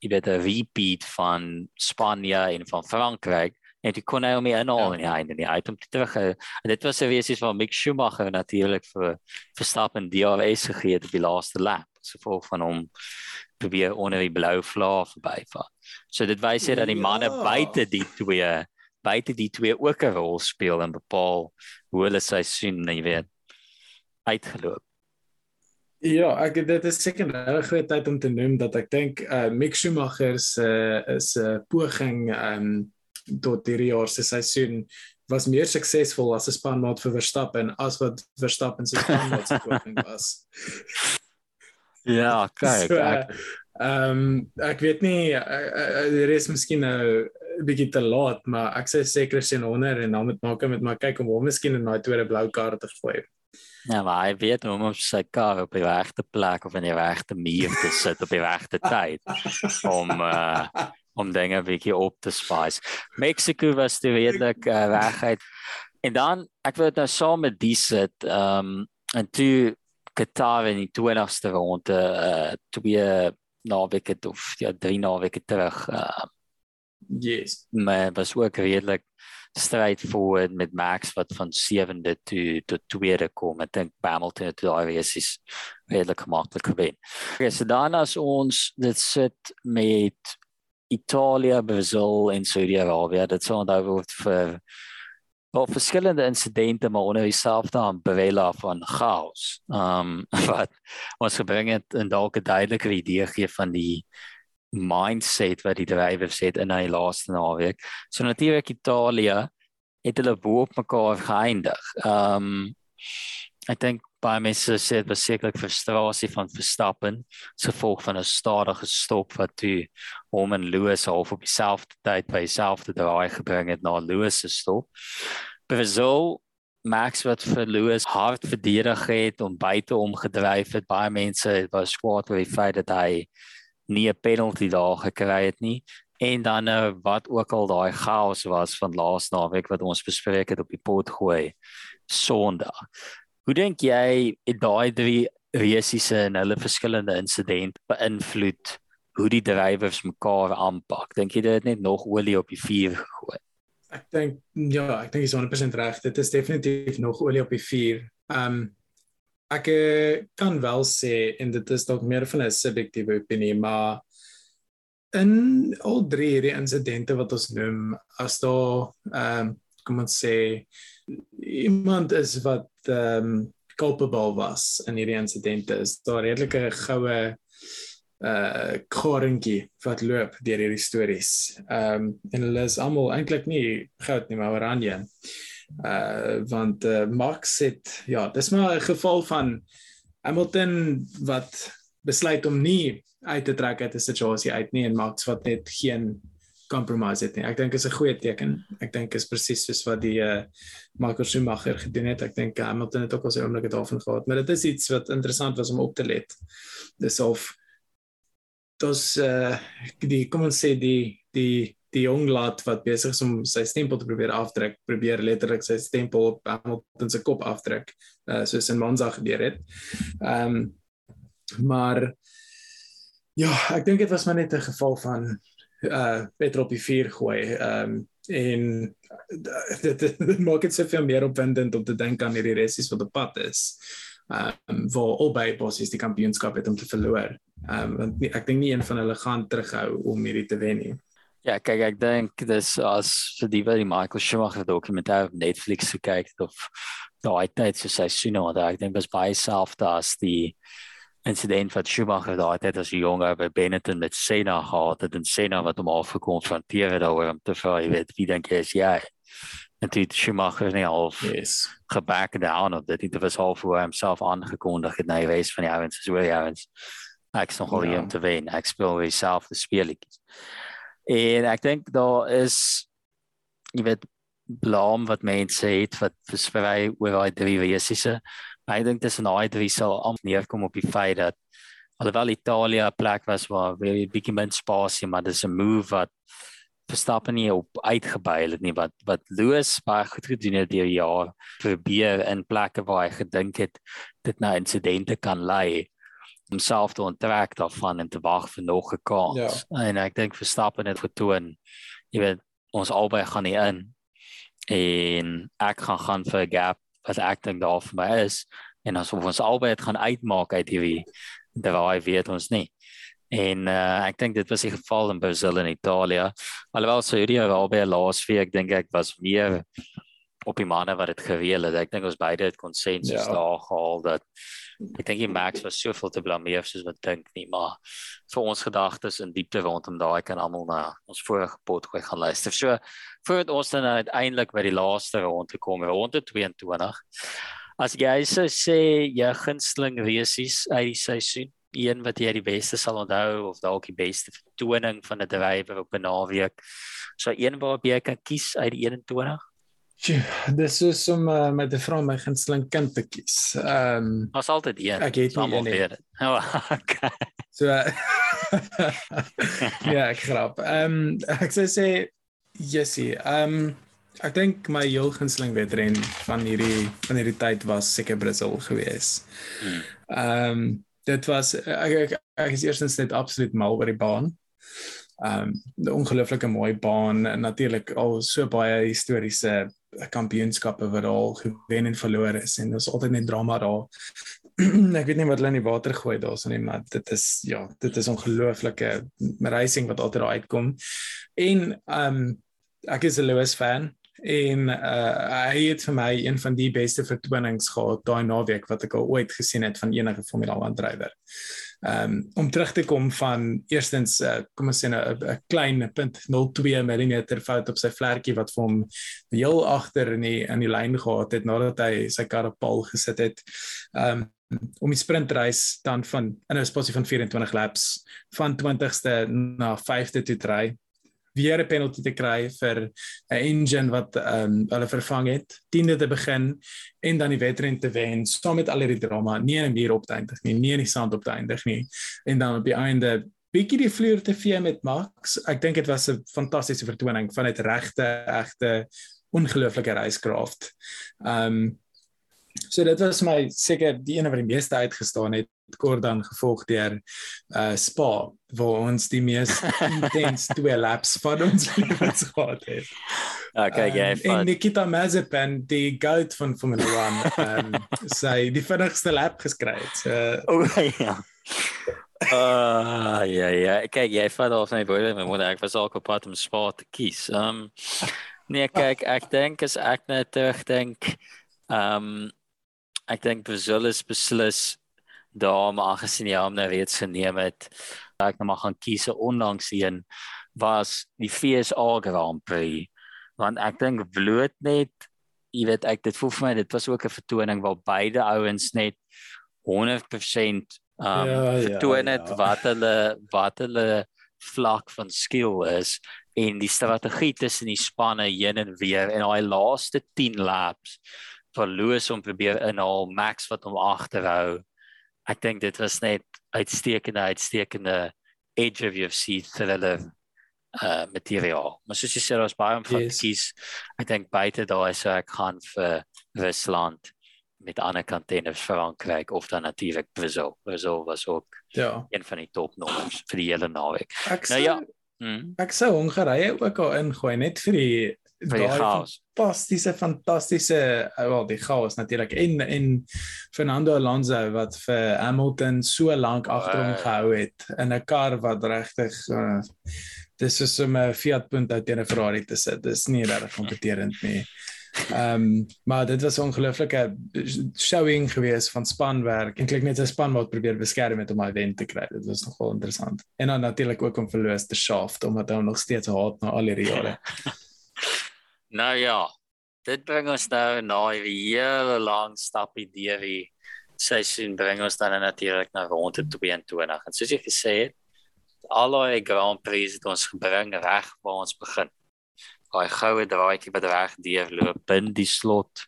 jy weet 'n repeat van Spanje en van Frankryk en die kon hy hom inhaal in die einde nie. Hy het hom toe terug. En dit was 'n weesies van Mick Schumacher natuurlik vir Verstappen DRS gegee het op die laaste lap. So gevolg van hom probeer onder die blou vlak verbyvaar. So dit wys jy dat die manne Ja. buite die twee buite die twee ook 'n rol speel en bepaal hoe hulle seisoen, jy weet, uitgeloop. Ja, ek dit is seker 'n groot tyd om te noem dat ek dink uh Mick Schumacher se uh, 'n uh, poging um tot hierdie jaar se seisoen was meer suksesvol as 'n spanmaat vir Verstappen as wat Verstappen se spanmaat se poging was. Ja, kyk, So, ek Ehm um, ek weet nie uh, uh, er is miskien nou 'n bietjie te laat, maar ek sê seker sien honder en dan moet maak met maar kyk om hom miskien in daai tweede blou kaart te gooi. Ja, maar hy weet hoe om op sy kar op die regte plek of in die regte muur te sit op die regte tyd om uh om dinge bietjie op te spice. Mexico was toe redelik uh, reguit. En dan ek wil dit nou saam met die sit, ehm um, en toe Qatar in die 20ste ronde uh twee naweke of ja drie naweke terug uh Yes. maar was ook redelik stryd forward met Max wat van 7de toe tot 2de kom. Ek dink Hamilton het daai race redelik maklik gewen. Okay, so dan as ons dit sit met Italië, Brazil en Saudi-Arabië, dit sou onthou word vir wel verskillende insidente maar onder dieselfde umbrella van chaos. Um wat ons gebring het en dalk 'n duidelike idee gee van die mindset wat die drywers het in hy laaste naweek. So natuurlik Italië het hulle bo op mekaar geëindig. Ehm um, ek dink baie mense sê dit was sekerlik frustrasie van Verstappen se gevolg van 'n stadige stop wat toe hom en Lewis half op dieselfde tyd by dieselfde draai gebring het na Lewis se stop. Brazil Max wat vir Lewis hard verdedig het om buite omgedryf het. Baie mense was kwaad oor die feit dat hy nie 'n penalty daar gekry het nie en dan nou wat ook al daai chaos was van laas naweek wat ons bespreek het op die pot gooi Sondag. Hoe dink jy het daai drie resiese en hulle verskillende insidente beïnvloed hoe die drywers mekaar aanpak? Dink jy dit het net nog olie op die vuur gegooi? Ek dink ja, ek dink jy's 100% reg. Dit is definitief nog olie op die vuur. Um, ek uh, kan wel sê en dit is dalk meer van 'n subjektiewe opinie, maar in al drie hierdie insidente wat ons noem, as daar ehm um, kom ons sê iemand is wat ehm um, culpable was in hierdie insidente, is daar redelike goue uh korentjie wat loop deur hierdie stories. Ehm um, en hulle is almal eintlik nie goud nie, maar oranje. Uh want uh, Max het ja, dis maar 'n geval van Hamilton wat besluit om nie uit te trek uit 'n situasie uit nie en Max wat net geen compromise het nie. Ek dink is 'n goeie teken. Ek dink is presies soos wat die uh Michael Schumacher gedoen het. Ek dink Hamilton het ook al sy oomblikke daarvan gehad, maar dit is iets wat interessant was om op te let. Dis of dis uh die kom ons sê die die die jong laat wat besig is om sy stempel te probeer afdruk, probeer letterlik sy stempel op Hamilton se kop afdruk, uh soos in Monza gebeur het. Ehm um, maar ja, ek dink dit was maar net 'n geval van uh petrol op die vuur gooi. Ehm um, en dit, dit, dit maak dit soveel meer opwindend om te dink aan hierdie resies wat op pad is. Ehm um, waar albei bossies die kampioenskap het om te verloor. Ehm um, want nie, ek dink nie een van hulle gaan terughou om hierdie te wen nie. Ja, kyk ek dink dis as vir die wat die Michael Schumacher dokumentêr op Netflix gekyk het of daai tyd so seisoene wat ek dink was baie selfde as die incident wat Schumacher daai tyd as 'n jonger by Benetton met Senna gehad het en Senna wat hom al gekonfronteer het daaroor om te vra, jy weet, wie dink jy is jy? En het Schumacher nie half Yes. geback down op dit. Dit was half hoe hy homself aangekondig het na die race van die ouens, so die ouens. Ek is nogal Ja. hier om te wen. Ek speel weer self die speletjies. En ek dink daar is jy weet blaam wat mense het wat versprei oor daai drie resiese. Ek dink tussen daai drie sal amper neerkom op die feit dat alhoewel Italië 'n plek was waar weer 'n bietjie min spasie, maar dis 'n move wat Verstappen nie op uitgebuil het nie wat wat Lewis baie goed gedoen het deur die jaar probeer in plekke waar hy gedink het dit na insidente kan lei homself te onttrek daarvan en te wag vir nog 'n kans. Ja. En ek dink Verstappen het getoon jy weet ons albei gaan nie in en ek gaan gaan vir 'n gap wat ek dink daar vir my is en as ons albei dit gaan uitmaak uit hierdie draai weet ons nie. En uh, ek dink dit was die geval in Brazil en Italië. Alhoewel Saudi-Arabië laas week dink ek was meer op die manne wat dit gereël het. Ek dink ons beide het konsensus Ja. daar gehaal dat ek dink die Max was soveel te blameer soos wat dink nie, maar vir ons gedagtes in diepte rondom daai kan almal na ons vorige potgooi gaan luister. So voordat ons dan uiteindelik by die laaste ronde kom, ronde 22. As jy sou sê jy gunsteling resies uit die seisoen, een wat jy die beste sal onthou of dalk die beste vertoning van 'n drywer op 'n naweek. So een waarop jy kan kies uit die 21. Tjoe, dis soos om uh, met 'n vrou my gunsteling kind te kies. Ehm um, Ons altyd een. Ek het Almal dit. Oh, okay. so ja, ek grap. Ehm um, ek sou sê Jessie, ehm um, ek dink my heel gunsteling wedren van hierdie van hierdie tyd was seker Brazil gewees. Hmm. Ehm um, dit was ek ek, ek is eerstens net absoluut mal oor die baan. Ehm um, 'n ongelooflike mooi baan en natuurlik al so baie historiese kampioenskappe wat al gewen en verloor is en daar's altyd net drama daar. ek weet nie wat hulle in die water gooi daarso nie, maar dit is ja, dit is ongelooflike racing wat altyd daar uitkom. En ehm um, ek is 'n Lewis fan en uh, hy het vir my een van die beste vertonings gehad daai naweek wat ek al ooit gesien het van enige Formule 1 drywer. Ehm um, om terug te kom van eerstens uh, kom ons sê 'n 'n klein 0.02 mm fout op sy vlekkie wat vir hom heel agter in die in die lyn gehad het nadat hy sy kar op paal gesit het. Ehm um, om die sprintreis dan van in 'n spasie van 24 laps van 20ste na 5de toe te ry weer 'n penalty te kry vir 'n engine wat ehm um, hulle vervang het, 10de te begin en dan die wedren te wen saam met al hierdie drama, nie in 'n muur op te eindig nie, nie in die sand op te eindig nie en dan op die einde bietjie die vloer te vee met Max. Ek dink dit was 'n fantastiese vertoning van 'n regte egte ongelooflike racecraft. Ehm um, So dit was my seker die ene wat die meeste uitgestaan het kort dan gevolg deur uh Spa waar ons die mees intens twee laps van ons lewens gehad het. Okay, jy Um, en. Nikita Mazepin die goat van Formula 1 ehm um, sy die vinnigste lap geskry het. So O ja. Ah ja ja, kyk jy vat al my broer, my moeder, ek was ook op pad om Spa te kies. Um, nee, kyk, ek dink as ek net terugdink, ehm um, ek dink Brazil is beslis daar maar aangesien jy hom nou reeds geneem het, ek nou maar gaan kies ondanks die een was die FSA Grand Prix want ek dink bloot net jy weet ek dit voel vir my dit was ook 'n vertoning waar beide ouens net 100% um Ja, ja, vertoon het ja. wat hulle wat hulle vlak van skill is en die strategie tussen die spanne heen en weer en daai laaste 10 laps vir Lewis om probeer inhaal Max wat hom agterhou. Ek dink dit was net uitstekende uitstekende edge of UFC thriller uh materiaal. Maar soos jy sê daar's baie om van Yes. te kies. Ek dink buite daai sou ek gaan vir Rusland met ander kantenders Frankryk of dan natuurlik Brazil. Brazil was ook ja, een van die topnommers vir die hele naweek. ek Nou ja. Hmm. ek sou Hongarye ook al ingooi net vir die Vir die chaos. fantastiese fantastiese uh, wel die chaos natuurlik en en Fernando Alonso wat vir Hamilton so lank agter hom Wow. gehou het in 'n kar wat regtig uh, dis is om 'n Fiat Punto teen 'n Ferrari te sit. Dis nie regtig kompeterend nie. Ehm um, maar dit was 'n ongelooflike showing gewees van spanwerk. Eintlik net 'n span wat probeer beskerm het om hy wen te kry. Dit was nogal interessant. En dan natuurlik ook om verloos te shaft omdat hy nog steeds haat na al hierdie jare. Nou ja, dit bring ons nou na hierdie hele lang stappie deur die seisoen bring ons dan natuurlik na ronde 22. En soos jy gesê het, al die Grand Prix het ons gebring reg waar ons begin. Daai goue draaitjie wat reg deurloop binne die slot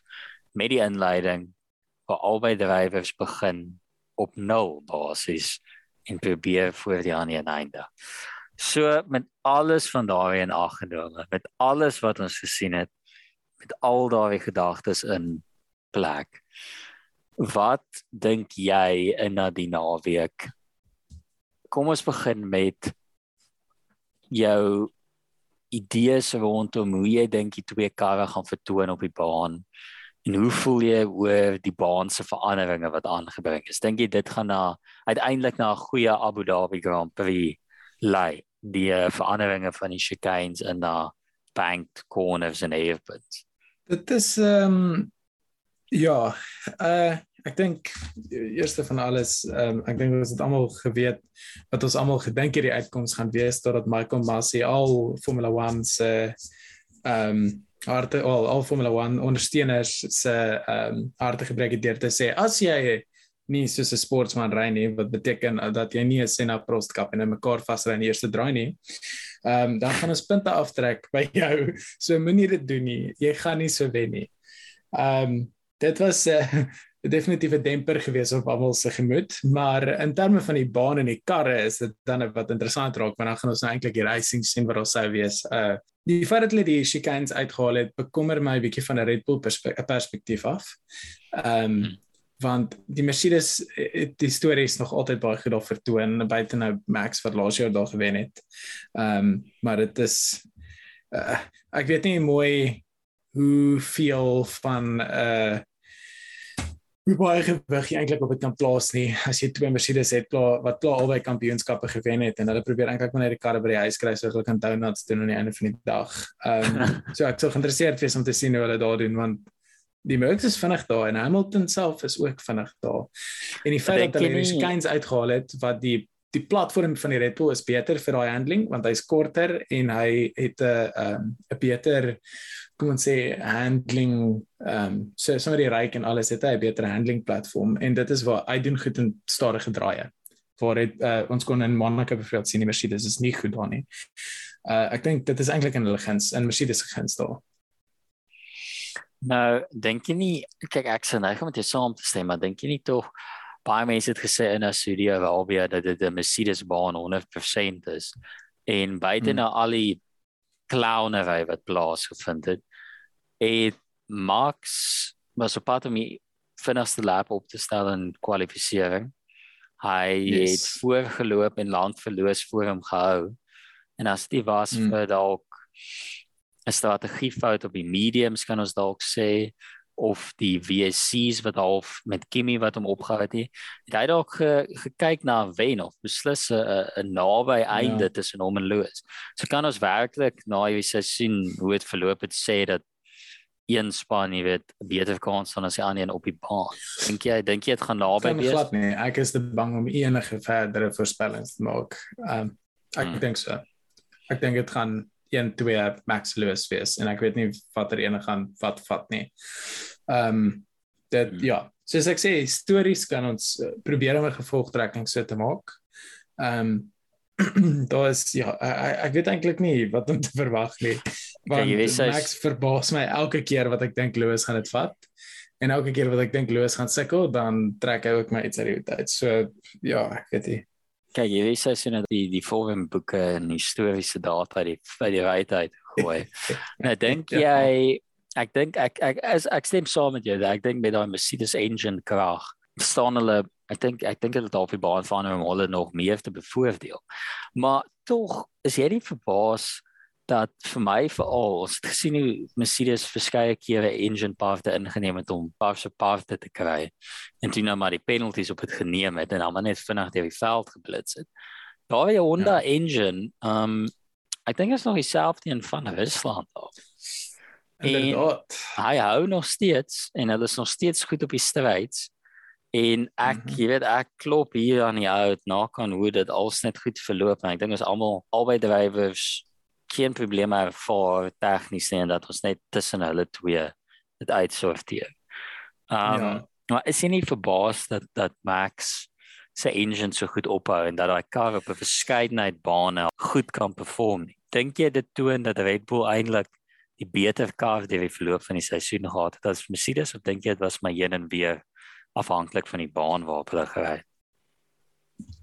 met die inleiding waar albei drywers begin op nul basis en probeer voor die aan die einde. So met alles van daardie in ag genome, met alles wat ons gesien het, met al daardie gedagtes in plek. Wat dink jy in na die naweek? Kom ons begin met jou idees rondom hoe jy dink die twee karre gaan vertoon op die baan en hoe voel jy oor die baan se veranderinge wat aangebring is? Dink jy dit gaan na uiteindelik na 'n goeie Abu Dhabi Grand Prix lei? Die uh, veranderinge van die chicanes en na banked corners en hairpins. Dit is ehm um, ja, uh ek dink eerste van alles ehm um, ek dink ons het almal geweet wat ons almal gedink hierdie uitkoms gaan wees totdat Michael Masi al Formula 1 se ehm um, harte al al Formula 1 ondersteuners se ehm um, harte gebreek het deur te sê as jy nie soos 'n sportsman ry nie wat beteken dat jy nie 'n Senna Prost Cup en in mekaar vasry in die eerste draai nie. Ehm um, dan gaan ons punte aftrek by jou. So moenie dit doen nie. Jy gaan nie so wen nie. Ehm um, dit was 'n uh, definitief 'n demper gewees op almal se gemoed, maar in terme van die baan en die karre is dit dan wat interessant raak want dan gaan ons nou eintlik die racing sien wat ons sou wees. Uh die feit dat hulle die chicanes uitgehaal het, bekommer my 'n bietjie van 'n Red Bull perspe perspektief af. Ehm um. Want die Mercedes die storie is nog altyd baie goed daar vertoon buite nou Max wat laas jaar daar gewen het. Ehm um, maar dit is uh, ek weet nie mooi hoe veel van uh, hoe baie gewig jy eintlik op dit kan plaas nie as jy twee Mercedes het klaar wat klaar albei kampioenskappe gewen het en hulle probeer eintlik maar net die karre by die huis kry sodat hulle kan donuts doen aan die einde van die dag. Ehm um, so ek sou geïnteresseerd wees om te sien hoe hulle daar doen want die Mercedes is vinnig daar en Hamilton self is ook vinnig daar. En die feit dat hulle die skins uitgehaal het wat die die platform van die Red Bull is beter vir daai handling want hy's korter en hy het 'n 'n um, beter kom ons sê handling ehm um, so sommer die ryk en alles het hy 'n beter handling platform en dit is waar hy doen goed in stadige draaie. Waar dit uh, ons kon in Monaco bevoel sien die Mercedes is nie goed daar nie. Uh ek dink dit is eintlik in hulle guns in Mercedes se guns daar. Nou, dink jy nie kyk ek sê nou kom dit saam te stem, maar dink jy nie tog baie mense het gesê in 'n studio waar weer dat dit 'n Mercedes baan 100% is en buite hmm. na al die clownery wat plaasgevind het het Max was op pad om die vinnigste lap op te stel in kwalifikasie. Hy yes. het voorgeloop en land verloos voor hom gehou. En as dit was mm. vir dalk 'n strategiefout op die mediums kan ons dalk sê of die VSC's wat half met Kimmy wat hom opgehou het, het hy dalk ge, gekyk na wen of beslis 'n 'n naby einde ja. tussen hom en Lewis. So kan ons werklik na hierdie seisoen hoe dit verloop het sê dat een span, jy weet, beter kans dan as die ander een op die baan. Dink jy dink jy dit gaan naby wees? Glad nie. Ek is te bang om enige verdere voorspellings te maak. Um, ek hmm. dink so. Ek dink dit gaan 1 2 Max Lewis wees en ek weet nie watter een gaan wat vat nie. Ehm um, dit hmm. ja, soos ek sê, stories kan ons uh, probeer om 'n gevolgtrekking so te maak. Ehm um, daar is ja, ek, ek weet eintlik nie wat om te verwag nie. Want okay, weet, Max verbaas my elke keer wat ek dink Lewis gaan dit vat. En elke keer wat ek dink Lewis gaan sukkel, dan trek hy ook my iets uit die tyd. So ja, ek weet nie. Kyk, jy weet sy sien dat die die forum boeke en historiese data die vir die right uit gooi. nou dink ja. jy ek dink ek ek as ek stem saam met jou dat ek dink met daai Mercedes engine krag staan hulle ek dink ek dink dit dalk die baan van hom hulle nog meer te bevoordeel. Maar tog is jy nie verbaas dat vir my veral ons het gesien hoe Mercedes verskeie kere engine parte ingeneem het om paar se parte te kry en toe nou maar die penalties op het geneem het en dan maar net vinnig deur die veld geblits het. Daai Honda ja. engine, um ek dink is nog dieselfde in van Rusland af. En hy hou nog steeds en hulle is nog steeds goed op die stryd. En ek, mm -hmm. jy weet, ek klop hier aan die ou na kan hoe dit alles net goed verloop en ek dink ons almal albei drywers geen probleme vir tegnies nie en dat ons net tussen hulle twee dit uitsorteer. Ehm um, ja. maar is jy nie verbaas dat dat Max se engine so goed ophou en dat daai kar op 'n verskeidenheid bane goed kan perform nie? Dink jy dit toon dat Red Bull eintlik die beter kar deur die verloop van die seisoen gehad het as Mercedes of dink jy dit was maar een en weer afhanklik van die baan waarop hulle gery het?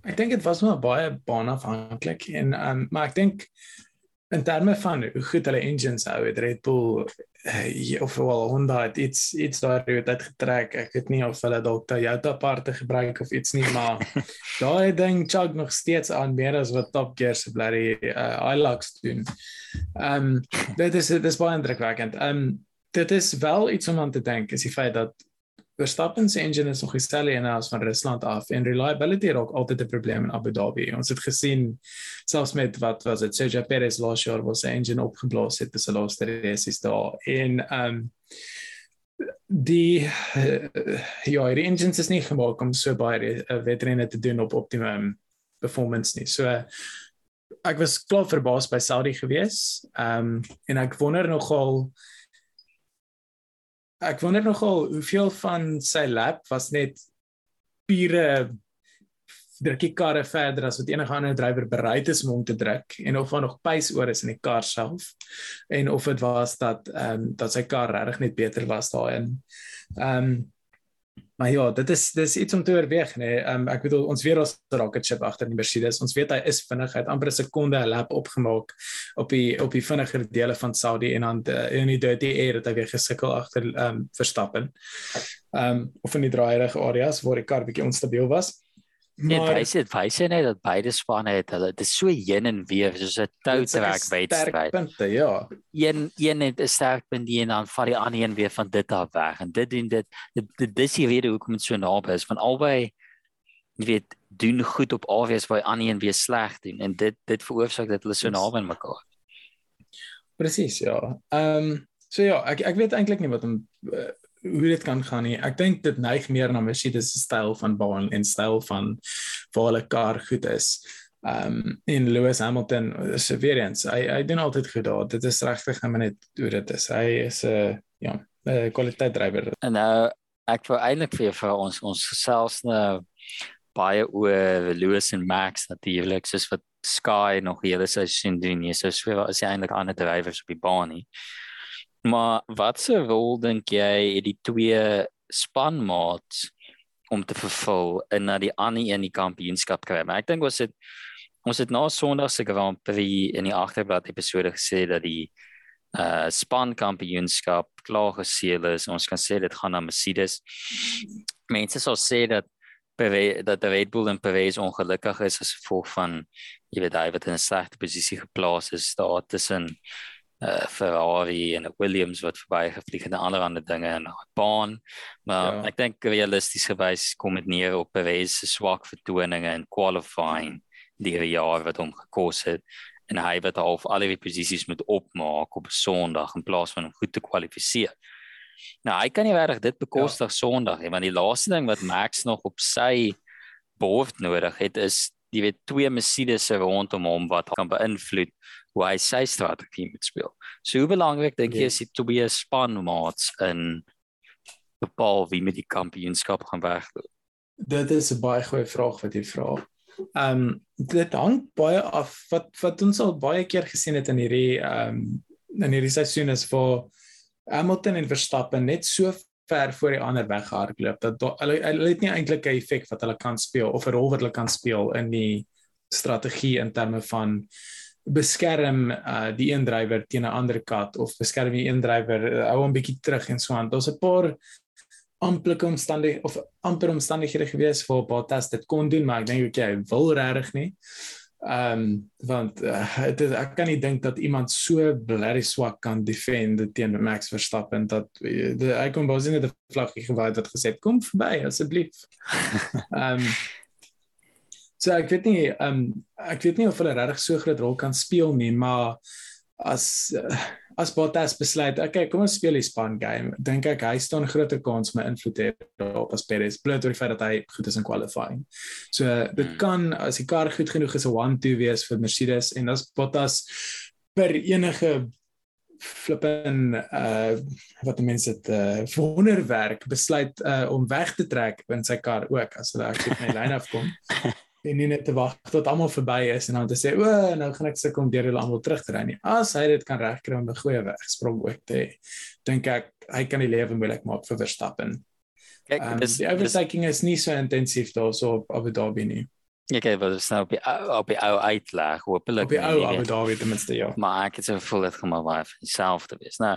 Ek dink dit was maar baie baan afhanklik en ehm um, maar ek dink in terme van hoe goed hulle engines hou, het Red Bull uh, of wel Honda het iets iets daardie uit getrek. Ek weet nie of hulle dalk Toyota parte gebruik of iets nie, maar daai ding chug nog steeds aan meer as wat Top Gear se blerry uh, Hilux doen. Ehm um, dit is dit is baie indrukwekkend. Ehm um, dit is wel iets om aan te dink, is die feit dat Verstappen se engine is nog gestel en as van Rusland af en reliability raak altyd 'n probleem in Abu Dhabi. Ons het gesien selfs met wat was dit Sergio Perez laas jaar was sy engine opgeblaas het tussen laaste races daar en ehm um, die uh, ja, die engines is nie gemaak om so baie uh, wedrenne te doen op optimum performance nie. So ek was klaar verbaas by Saudi gewees. Ehm um, en ek wonder nogal ek wonder nogal hoeveel van sy lap was net pure drukkie karre verder as wat enige ander drywer bereid is om hom te druk en of daar nog pace oor is in die kar self en of dit was dat ehm um, dat sy kar regtig net beter was daarin. Ehm um, Maar ja, dit is dis iets om te oorweeg nê. Nee. Um, ek bedoel ons weet ons rocket ship agter die Mercedes. Ons weet hy is vinnig. Hy het amper 'n sekonde 'n lap opgemaak op die op die vinniger dele van Saudi en dan uh, in die dirty air het hy weer gesukkel agter ehm um, Verstappen. Ehm um, of in die draaierige areas waar die kar bietjie onstabiel was. Nee, maar wys dit wys net dat beide spanne het hulle dit is so heen en weer soos 'n toutrek wedstryd. Punte, ja. Een een het 'n sterk punt die en dan vat die ander een weer van dit af weg en dit doen dit dit, dit dis die rede hoekom dit so naby is van albei jy weet doen goed op alwees waar die ander een weer sleg doen en dit dit veroorsaak dat hulle so naby aan mekaar. Presies, ja. Ehm um, so ja, ek ek weet eintlik nie wat om uh, hoe dit kan gaan nie. Ek dink dit neig meer na Mercedes se styl van baan en styl van waar hulle kar goed is. Um in Lewis Hamilton is weer eens. Hy hy doen altyd goed daar. Dit is regtig net net hoe dit is. Hy is 'n uh, ja, 'n kwaliteit drywer. En nou ek wou eintlik vir vir ons ons gesels nou baie oor Lewis en Max natuurlik soos wat Sky nog hele seisoen doen. Jy sou sê as jy eintlik ander drywers op die baan nie. Maar wat se rol dink jy het die twee spanmaats om te vervul in na die ander een die kampioenskap kry? Maar ek dink ons het ons het na Sondag se Grand Prix in die agterblad episode gesê dat die uh span kampioenskap klaar geseël is. Ons kan sê dit gaan na Mercedes. Mense sal sê dat Perez, dat die Red Bull en Perez ongelukkig is as gevolg van jy weet hy wat in 'n slegte posisie geplaas is daar tussen uh Ferrari en 'n Williams wat verby gevlieg en ander ander dinge en 'n baan. Maar ja. ek dink realisties gewys kom dit neer op Perez se swak vertoninge in qualifying die jaar wat hom gekos het en hy wat half al die posisies moet opmaak op Sondag in plaas van om goed te kwalifiseer. Nou hy kan nie regtig dit bekostig ja. Sondag nie want die laaste ding wat Max nog op sy bord nodig het is jy weet twee Mercedes rondom hom wat kan beïnvloed hoe hy sy strategie moet speel. So hoe belangrik dink jy is dit toe be 'n spanmaats in bepaal wie met die kampioenskap gaan wegloop? Dit is 'n baie goeie vraag wat jy vra. Ehm um, dit hang baie af wat wat ons al baie keer gesien het in hierdie ehm um, in hierdie seisoen is vir Hamilton en Verstappen net so ver voor die ander weghardloop dat hulle hulle het nie eintlik 'n effek wat hulle kan speel of 'n rol wat hulle kan speel in die strategie in terme van beskerm uh die een drywer teen 'n ander kat of beskerm die een drywer uh, hou hom bietjie terug en so aan. Daar's 'n paar amplike omstandighede of amper omstandighede gewees waar Bottas dit kon doen, maar ek dink okay, hy wil regtig nie. Ehm um, want uh, het, ek kan nie dink dat iemand so blerry swak kan defend teen Max Verstappen dat uh, hy kom bous in die vlaggie gewaai wat gesê kom verby asseblief. Ehm um, So ek weet nie ehm um, ek weet nie of hulle regtig so groot rol kan speel nie, maar as uh, as Bottas besluit, okay, kom ons speel die span game, dink ek hy staan groter kans om 'n invloed te hê op as Perez, bloot oor die feit dat hy goed is in qualifying. So dit hmm. kan as die kar goed genoeg is 'n 1-2 wees vir Mercedes en as Bottas per enige flippen uh wat mense dit uh wonderwerk besluit uh om weg te trek in sy kar ook as hulle aktief met lyn afkom en nie net te wag tot almal verby is en dan te sê o, nou gaan ek sukkel om deur hulle almal terug te ry nie. As hy dit kan regkry om 'n goeie wegsprong ook te hê, dink ek hy kan die lewe moeilik maak vir Verstappen. Kyk, um, dis die overtaking is nie so intensief daarso op Abu Dhabi nie. Ja, kyk, wat is nou op die op die ou uitleg, hopelik. Op die ou jy weet. Abu Dhabi ten minste ja. maar ek het so gevoel dit gaan maar baie van dieselfde wees. Nou,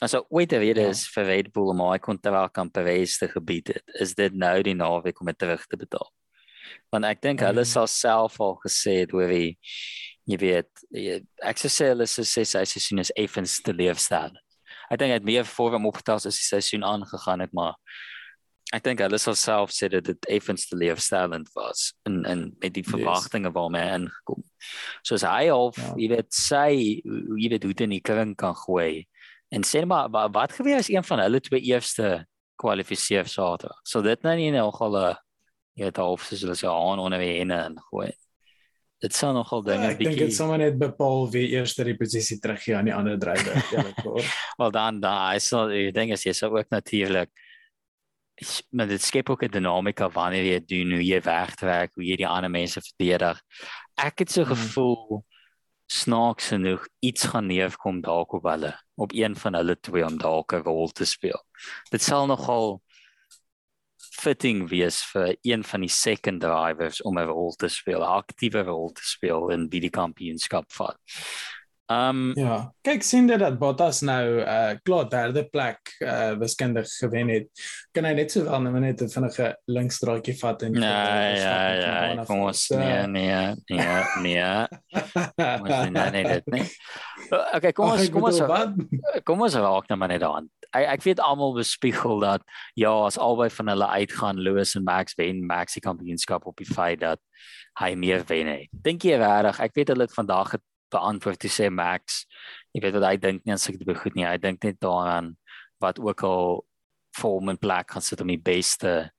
also ooit die rede Ja. is vir Red Bull om hy kontrak aan Perez te gebied het, is dit nou die naweek om dit terug te betaal. Want ek dink hulle Mhm. sal self al gesê het oor die jy weet, jy, ek sou sê hulle sou sê sy seisoen is effens te leefstyl. Ek dink hy het meer vorm opgetel as die seisoen aangegaan het, maar ek dink hulle sal self sê dat dit effens te leefstylend was en en met die Yes. verwagtinge waarmee hy ingekom. Soos hy half, Ja. jy weet, sy hoe jy weet hoe dit in die kring kan gooi. En sê maar wa- wat gebeur as een van hulle twee eerste kwalifiseer Saterdag? So dit nou nie nogal 'n jy weet half soos hulle so aan onder die henne ingooi. Dit sou nogal dinge Ja, ek dink dit bietjie sommer net bepaal wie eers die posisie teruggee aan die ander drywer. Eerlikwaar. Wel dan dan hy sal die ding is jy sou ook natuurlik maar dit skep ook 'n dinamika wanneer jy doen hoe jy wegtrek, hoe jy die ander mense verdedig. Ek het so Mhm. gevoel snaaks genoeg iets gaan neerkom dalk op hulle op een van hulle twee om dalk 'n rol te speel. Dit sal nogal fitting wees vir een van die second drivers om 'n rol te speel, 'n aktiewe rol te speel in wie die kampioenskap vat. Um Ja, kyk sien dit dat Bottas nou uh klaar derde plek uh wiskundig gewen het. Kan hy net sowel nou net 'n vinnige linksdraadjie vat en Nee, ja, van ja, af kom ons So, nee, nee, nee, nee. Kom ons nee, nee, dit nie. Okay, kom ons kom ons kom ons raak nou maar net aan. Ek ek weet almal bespiegel dat ja, as albei van hulle uitgaan, Lewis en Max wen Max die kampioenskap op die feit dat hy meer wen het. Dink jy regtig? Ek weet hulle het vandag beantwoord te sê Max, jy weet wat hy dink nie aan sulke tipe goed nie. Hy dink net daaraan wat ook al vir hom in plek gaan sit om die beste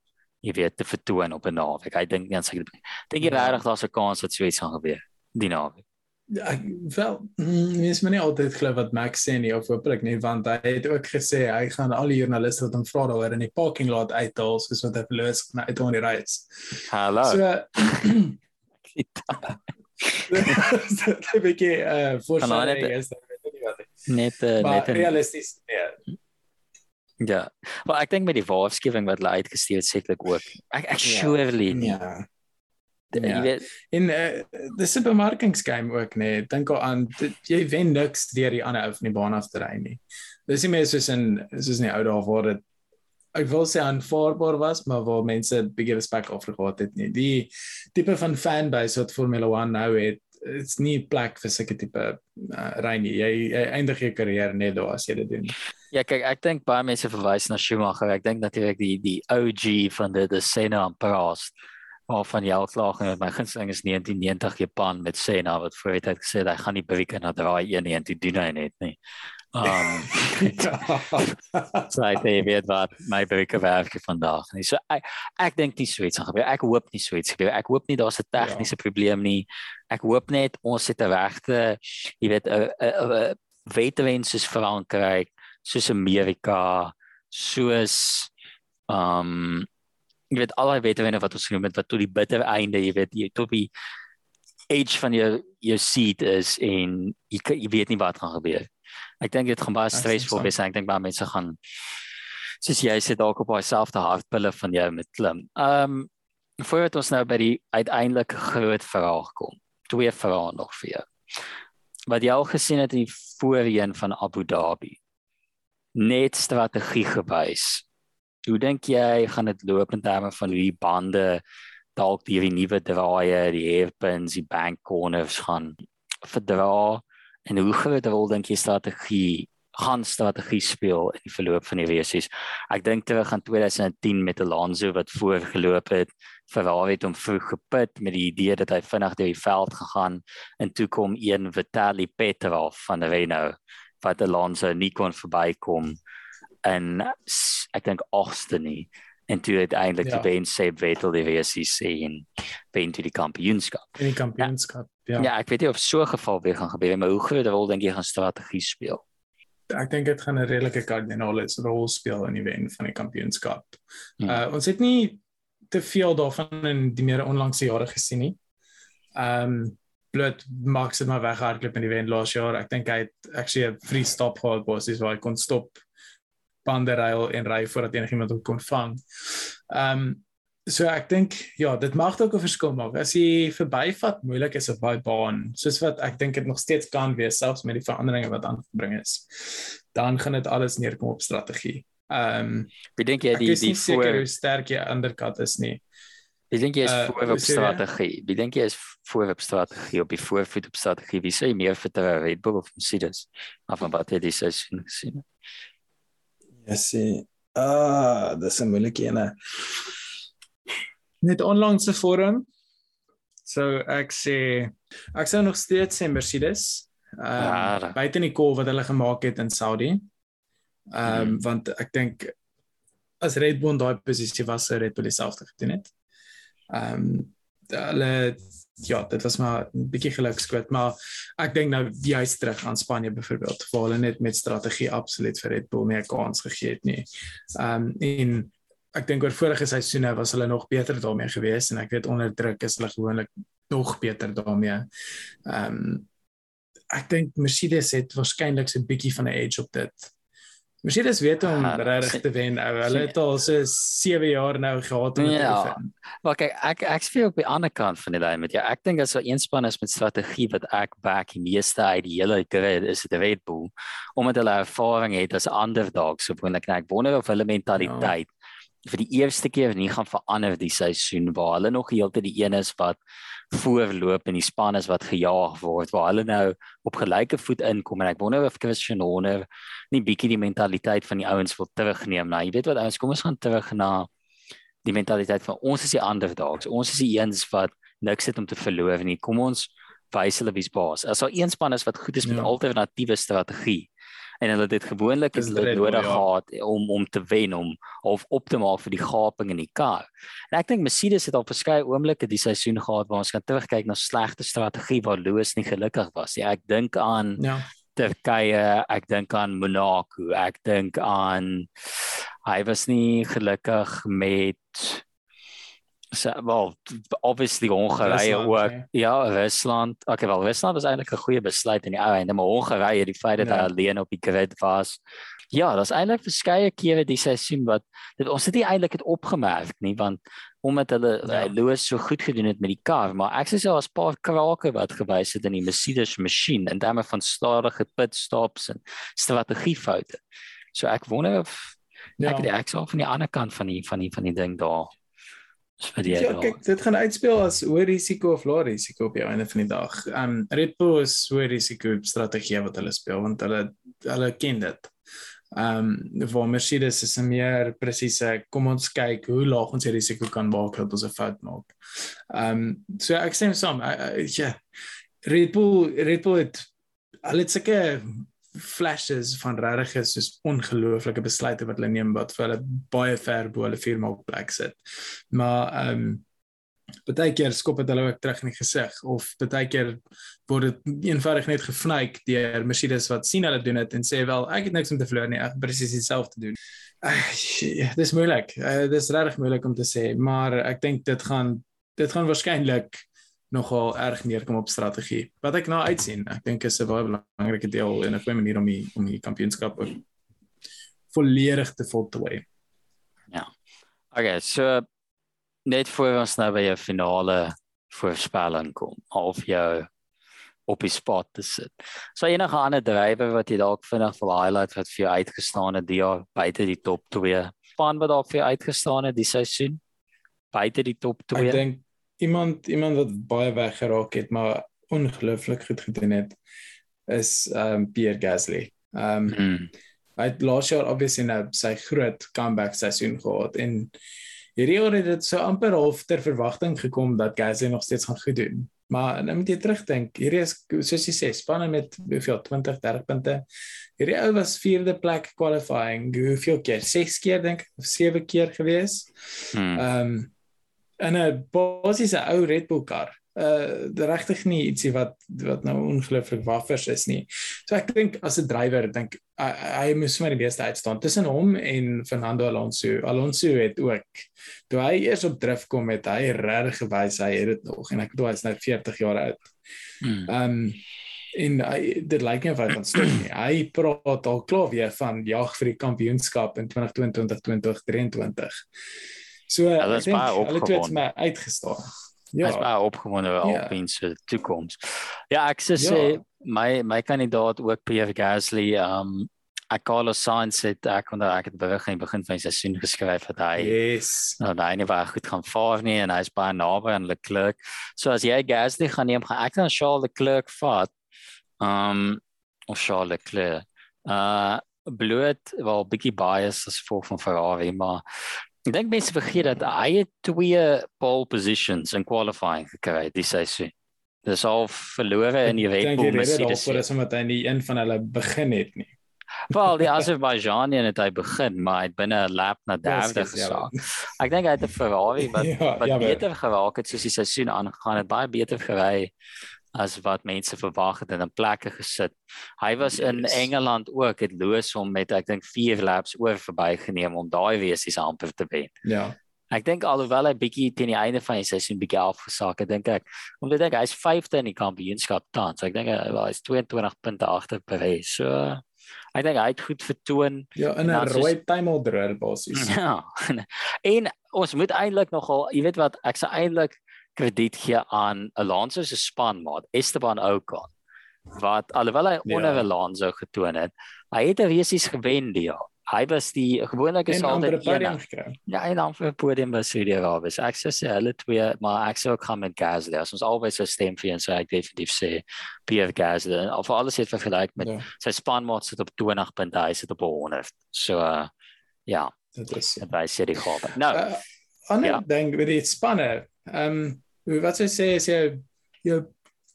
jy weet te vertoon op 'n naweek. Hy dink nie aan sulke. Dink jy Ja. regtig daar's 'n kans dat so iets gaan gebeur die naweek? Ja, Ek wel mm, mens moet nie altyd glo wat Max sê nie of hopelik nie want hy het ook gesê hy gaan al die joernaliste wat hom vra daaroor in die parking lot uithaal soos wat hy verloos na uit on die race. Hallo. So 'n bietjie uh voorstelling net- is net uh, Maar net 'n realisties nee. Ja. Maar ek dink met die waarskuwing wat hulle uitgestuur het sekerlik ook. Ek ek Ja. surely nie. Ja. Jy ja. weet En uh, die supermarkingsgame ook nee, dink al aan dit, jy wen niks deur die ander ou van die baan af te ry nie. Dis nie meer soos in soos in die ou dae waar dit ek wil sê aanvaarbaar was, maar waar mense bietjie respek afgehad het nie. Die tipe van fanbase wat Formula 1 nou het, dit's nie plek vir sulke tipe uh, ry nie. Jy, jy eindig jou carrière net daar as jy dit doen. ja kyk ek dink baie mense verwys na Schumacher. Ek dink natuurlik die die OG van dit is Senna en Prost. Waarvan jy al klaar met my gunsteling is 1990 Japan met Senna wat voor die tyd gesê het hy gaan nie breek na draai 1 nie en toe doen hy net nie. Um so sê jy weet wat my breeke werk vandag nie. So ek ek dink nie so iets gaan gebeur. Ek hoop nie so iets gebeur. Ek hoop nie daar's 'n tegniese ja. probleem nie. Ek hoop net ons het 'n regte jy weet 'n veteran soos Frankryk, soos Amerika, soos um jy weet al die veterane wat ons genoem het wat tot die bitter einde, jy weet jy tot die edge van jou jou seat is en jy jy weet nie wat gaan gebeur. Ek dink dit gaan baie stem stresvol wees. en Ek dink baie mense gaan soos jy sê dalk op daai selfde hartpille van jou met klim. Um voordat ons nou by die uiteindelike groot vraag kom. Twee vrae nog vir jou. Wat jy al gesien het in die voorheen van Abu Dhabi. Net strategie gewys. Hoe dink jy gaan dit loop in terme van hoe die bande dalk die nuwe draaie, die hairpins, die bank corners gaan verdra en hoe groot rol dink jy strategie gaan strategie speel in die verloop van die resies. Ek dink terug aan 2010 met Alonso wat voorgeloop het. Ferrari het hom vroeg gepit met die idee dat hy vinnig deur die veld gegaan en toe kom een Vitaly Petrov van Renault wat Alonso nie kon verbykom en ek dink agste nie en toe uiteindelik Ja. die wen Seb Vettel die resies en wen toe die kampioenskap. in die kampioenskap. Ja. Ja. ek weet nie of so 'n geval weer gaan gebeur nie, maar hoe groot rol dink jy gaan strategie speel? ek dink dit gaan 'n redelike kardinale rol speel in die wen van die kampioenskap. Hmm. Uh ons het nie te veel daarvan in die meer onlangse jare gesien nie. Ehm um, bloot Max het maar weghardloop in die wen laas jaar. Ek dink hy het actually 'n free stop gehad basies waar hy kon stop bande ruil en ry voordat enigiemand hom kon vang. Ehm um, so ek dink ja, dit mag dalk 'n verskil maak. As jy verbyvat moeilik is op daai baan, soos wat ek dink dit nog steeds kan wees selfs met die veranderinge wat aangebring is. Dan gaan dit alles neerkom op strategie. Ehm um, Wie dink jy die is die nie seker voor hoe sterk jy undercut is nie. Wie dink jy is Uh, voor op strategie? Wie dink jy is voor op strategie op die voorvoet op strategie? Wie sê jy meer vertrou Red Bull of Mercedes? Af van wat jy die seisoen gesien het. Ja, sê. Ah, dis 'n moeilike ene. Net onlangs se forum. So ek sê ek sou nog steeds sê Mercedes. Ja, Ehm um, buite die call wat hulle gemaak het in Saudi. Ehm um, Hmm. want ek dink as Red Bull daai posisie was, sou Red Bull dieselfde gedoen het. Ehm um, hulle ja, dit was maar 'n bietjie gelukskoot, maar ek dink nou juist terug aan Spanje byvoorbeeld, waar hulle net met strategie absoluut vir Red Bull 'n kans gegee het nie. Ehm um, en ek dink oor vorige seisoene was hulle nog beter daarmee geweest en ek weet onder druk is hulle gewoonlik nog beter daarmee. Ehm um, ek dink Mercedes het waarskynlik so 'n bietjie van 'n edge op dit. Mercedes weet om Ah, regtig te wen. ou. Hulle het al so 7 jaar nou gehad om dit te Ja. oefen. Maar kyk, ek ek speel op die ander kant van die lyn met jou. Ek dink as daar een span is met strategie wat ek back die meeste uit die hele grid is dit Red Bull omdat hulle ervaring het as underdogs so gewoonlik. Ek wonder of hulle mentaliteit ja. Vir die eerste keer nie gaan verander die seisoen waar hulle nog heeltyd die een is wat voorloop en die span is wat gejaag word waar hulle nou op gelyke voet inkom en ek wonder of Christian Horner nie bietjie die mentaliteit van die ouens wil terugneem. Nou, jy weet wat ouens, kom ons gaan terug na die mentaliteit van ons is die underdogs. Ons is die eens wat niks het om te verloor nie. Kom ons wys hulle wie's baas. As daar een span is wat goed is met Ja. alternatiewe strategie en hulle het dit gewoonlik het hulle nodig ja. gehad om om te wen om of op te maak vir die gaping in die kar. En ek dink Mercedes het al verskeie oomblikke die seisoen gehad waar ons kan terugkyk na slegte strategie waar Lewis nie gelukkig was nie. Ek dink aan Ja. Turkye, ek dink aan Monaco, ek dink aan hy was nie gelukkig met so wel obviously Hongarye Rusland, ook. nee. Ja, Rusland. Okay, wel Rusland was eintlik 'n goeie besluit in die ou einde, maar Hongarye, die feit dat Ja. hy alleen op die grid was. Ja, daar's eintlik verskeie kere die seisoen wat dit ons het nie eintlik dit opgemerk nie, want omdat hulle Ja. ja. Lewis so goed gedoen het met die kar, maar ek sê so as paar krake wat gewys het in die Mercedes masjien in terme van stadige pitstops en strategiefoute. So ek wonder of ja. Ek ek sou van die ander kant van die van die van die ding daar. Vir die Ja, kyk, dit gaan uitspeel as hoë risiko of lae risiko op die einde van die dag. Um Red Bull is hoë risiko strategie wat hulle speel want hulle hulle ken dit. Um waar Mercedes is 'n meer presiese kom ons kyk hoe laag ons die risiko kan maak dat ons 'n fout maak. Um so ek stem saam. Ja. Red Bull Red Bull het hulle het sulke flashes van regtig is soos ongelooflike besluite wat hulle neem wat vir hulle baie ver bo hulle firma op plek sit. Maar ehm um, baie keer skop dit hulle ook terug in die gesig of baie keer word dit eenvoudig net gefnuik deur Mercedes wat sien hulle doen dit en sê wel ek het niks om te verloor nie, ek presies dieselfde doen. Uh, dis moeilik. Uh, dis regtig moeilik om te sê, maar ek dink dit gaan dit gaan waarskynlik nogal erg neerkom op strategie. Wat ek nou uitsien, ek dink is 'n baie belangrike deel en 'n goeie manier om die om die kampioenskap ook volledig te voltooi. Okay, so net voor ons nou by jou finale voorspelling kom, of jou op die spot te sit. So enige ander drywer wat jy dalk vinnig wil highlight wat vir jou uitgestaan het die jaar buite die top 2. Span wat dalk vir jou uitgestaan het die seisoen buite die top Ek 2. dink iemand iemand wat baie weggeraak het maar ongelooflik goed gedoen het is ehm um, Pierre Gasly. Ehm um, Hmm. hy het laas jaar obviously nou sy groot comeback seisoen gehad en hierdie jaar het dit so amper half ter verwagting gekom dat Gasly nog steeds gaan goed doen. Maar nou moet jy terugdink, hierdie is soos jy sê, spanne met hoeveel 20, 30 punte. Hierdie ou was vierde plek qualifying, hoeveel keer? 6 keer dink ek of 7 keer gewees. Hmm. Ehm um, in 'n basiese ou Red Bull kar. Uh regtig nie ietsie wat wat nou ongelooflik waffers is nie. So ek dink as 'n drywer dink hy, hy moes maar die beste uitstaan tussen hom en Fernando Alonso. Alonso het ook toe hy eers op drif kom het hy regtig gewys hy het dit nog en ek bedoel hy's nou 40 jaar oud. Hmm. Ehm um, en hy dit lyk nie of hy gaan stop nie. Hy praat al klaar weer van jag vir die kampioenskap in 2022 2023. So Hulle ek is baie hulle twee het opgewonde. my uitgestaan. Ja. Hy's Ja. baie opgewonde oor Ja. Alpine se toekoms. Ja, ek sê Ja. my my kandidaat ook Pierre Gasly, um ek Carlos Sainz het ek onder ek het berig in die begin van die seisoen geskryf dat hy Yes. nou daai nie baie goed gaan vaar nie en hy's baie naby aan Leclerc. So as jy Gasly gaan neem, gaan ek dan Charles Leclerc vat. Um of Charles Leclerc. Uh bloot wel bietjie bias as voor van Ferrari, maar ek dink mense vergeet dat hy het twee pole positions in qualifying gekry die seisoen. Dis al verlore in die Red Bull Mercedes. daarvoor is omdat hy nie een van hulle begin het nie. Wel, die Azerbaijanian het hy begin, maar hy het binne 'n lap na derde Dis- ja. gesaak. Ek dink hy het 'n Ferrari wat Ja, wat jammer. beter geraak het soos die seisoen aangegaan het, baie beter gery as wat mense verwag het en in plekke gesit. Hy was in Yes. Engeland ook, het Lewis hom met ek dink 4 laps oor verbygeneem om daai wesies amper te wen. Ja. Ek dink alhoewel hy bietjie teen die einde van die seisoen bietjie afgesak het, dink ek omdat ek hy's 5de in die kampioenskap tans. Ek dink hy hy's 22 punte agter Perez. So ek dink hy het goed vertoon. Ja, in 'n soos- rooi tuimeldrol basies. Ja. En ons moet eintlik nogal, jy weet wat, ek sou eintlik krediet gee aan Alonso se spanmaat, Esteban Ocon, wat alhoewel hy Ja. onder Alonso getoon het, hy het 'n resies gewen die jaar. Hy was die gewoonlik is En amper 'n altyd podium een. Ja, en dan vir podium by Saudi-Arabië. Ek sou sê hulle twee, maar ek sou ook gaan met Gasly. As ons albei sou stem vir een, sou ek definitief sê Pierre Gasly. Of alles het vergelyk met Ja, sy spanmaat sit op 20 punte, hy sit op 100. So uh, ja, dit is. dit wys jy die gawe. Nou, Uh, ander Ja. ding met die spanne. Ehm um, wat sou sê is jou jou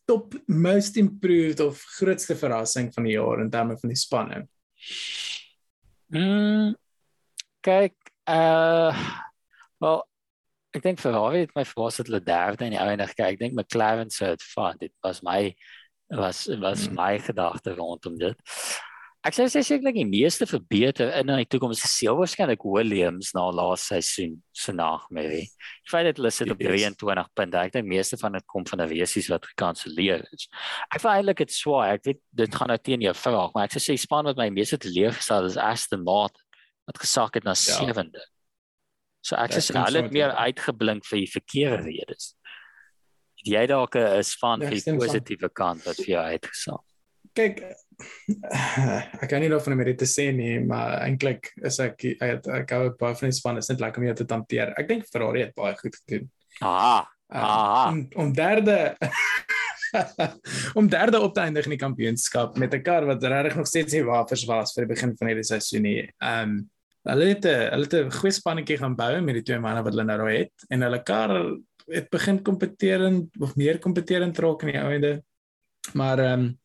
top most improved of grootste verrassing van die jaar in terme van die spanne? Mm, kyk, uh wel ek dink Ferrari het my verbaas dat hulle derde en die einde gekry. Ek dink McLaren sou dit vat. Dit was my was was Hmm. my gedagte rondom dit. Ek sou sê sekerlik die meeste verbeter in die toekoms is heel waarskynlik Williams na laaste seisoen se nagmerrie. Die feit dat hulle sit op Yes. 23 punte, ek dink meeste van dit kom van 'n resies wat gekanselleer is. Ek voel eintlik dit swaar. Ek weet dit gaan nou teen jou vraag, maar ek sou sê span wat my meeste teleurgestel is Aston Martin wat gesak het na Ja. 7de. So ek Ek sê hulle het meer uitgeblink vir die verkeerde redes. Het Jy dalk 'n span Ja, vir die positiewe kant wat vir jou uitgesak. Kyk, ek kan nie daarvan meer te sê nie, maar eintlik is ek ek het- ek hou baie van die span. Is net lekker om jou te hanteer. Ek dink Ferrari het baie goed gedoen. Ah, Um, Ah. om, om derde om derde op te eindig in die kampioenskap met 'n kar wat regtig nog steeds nie wafers was vir die begin van hierdie seisoen nie. Um, hulle het 'n hulle het 'n goeie spannetjie gaan bou met die twee manne wat hulle nou daar het en hulle kar het begin kompeterend of meer kompeterend raak in die einde. Maar ehm um,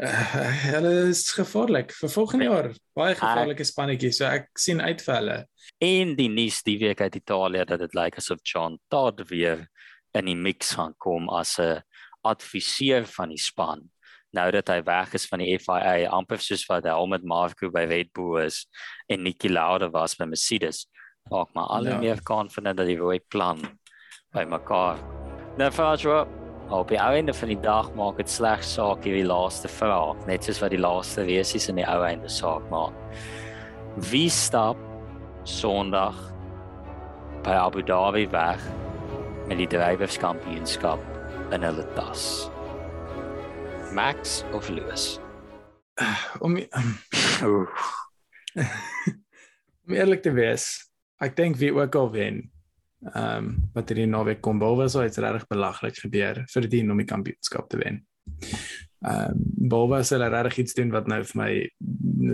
uh, hulle is gevaarlik vir volgende jaar. Baie gevaarlike spannetjie, so ek sien uit vir hulle. en die nuus die week uit Italië dat dit lyk asof John Todd weer in die mix gaan kom as 'n adviseur van die span. Nou dat hy weg is van die FIA, amper soos wat Helmut Marko by Red Bull is en Niki Lauda was by Mercedes. Maak maar al Ja. meer confident dat die rooi plan by mekaar. Nou Op die einde van die dag maak dit slegs saak hierdie laaste vraag, net soos wat die laaste resies in die ou einde saak maak. Wie stap Sondag by Abu Dhabi weg met die drywerskampioenskap in hulle tas. Max of Lewis? Om Oeh. om eerlik te wees, ek dink wie ook al wen, ehm um, wat hierdie naweek kom, behalwe so iets regtig belaglik gebeur, verdien om die kampioenskap te wen. Ehm um, behalwe as hulle regtig iets doen wat nou vir my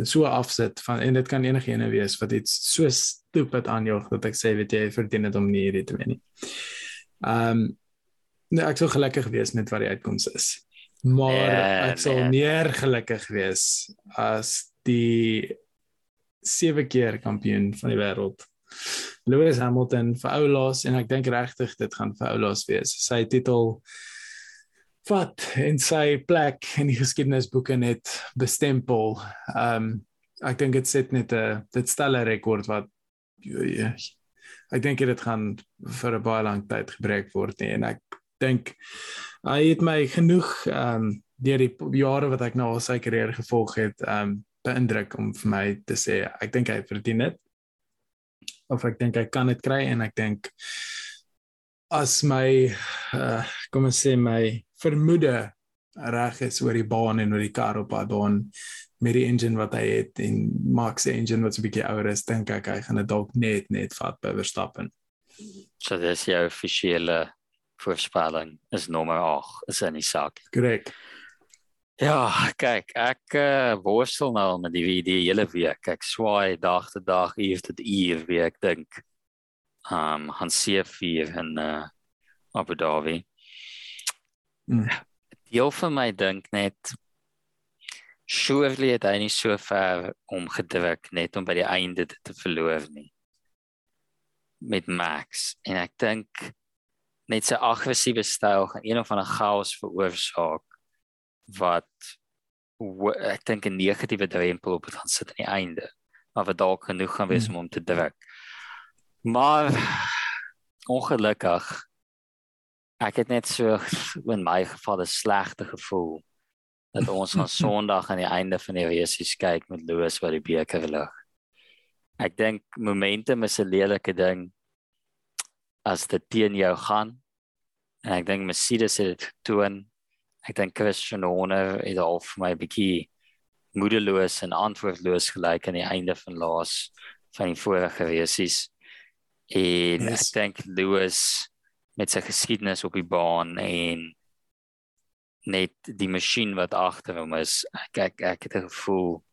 so afsit van en dit kan enigiene wees wat iets so stupid aanjaag dat ek sê weet jy verdien dit om nie hierdie te wen nie. Ehm um, nee, ek sou gelukkig wees met wat die uitkoms is. Maar Nee, ek sal nee. meer gelukkig wees as die sewe keer kampioen van die wêreld. Lewis Hamilton vir oulaas en ek dink regtig dit gaan vir oulaas wees. Sy titel vat en sy plek in die geskiedenisboeke net bestempel. Um, ek dink dit sit net 'n dit stel 'n rekord wat ek dink dit gaan vir 'n baie lang tyd gebreek word nie en ek dink hy het my genoeg um, deur die jare wat ek nou al sy karier gevolg het um, beïndruk om vir my te sê ek dink hy verdien dit. Of ek dink hy kan dit kry en ek dink as my uh, kom ons sê my vermoede reg is oor die baan en oor die kar op daai baan met die engine wat hy het en Max se engine wat so 'n bietjie ouer is, dink ek hy gaan dit dalk net net vat by Verstappen. So dis jou offisiële voorspelling is nommer 8 is in die saak. Korrek. Ja, kyk, ek uh, worstel nou met die die hele week. Ek swaai dag te dag, uur tot uur, wie ek dink. Um han C4 in uh Abu Dhabi. Mm. Deel van my dink net surely het hy nie so ver om gedruk net om by die einde dit te verloor nie. Met Max en ek dink net sy aggressiewe styl gaan een of ander chaos veroorsaak wat ek dink 'n negatiewe drempel op het gaan sit aan die einde maar wat dalk genoeg gaan wees om hom te druk. Maar ongelukkig ek het net so in my geval 'n slegte gevoel dat ons gaan Sondag aan die einde van die race kyk met Lewis wat die beker lig. Ek dink momentum is 'n lelike ding as dit teen jou gaan. En ek dink Mercedes het dit getoon. Ek dink Christian Horner het al vir my 'n bietjie moedeloos en antwoordloos gelyk aan die einde van laas van die vorige races. En yes. Ek dink Lewis met sy geskiedenis op die baan en net die masjien wat agter hom is. Ek ek, ek het 'n gevoel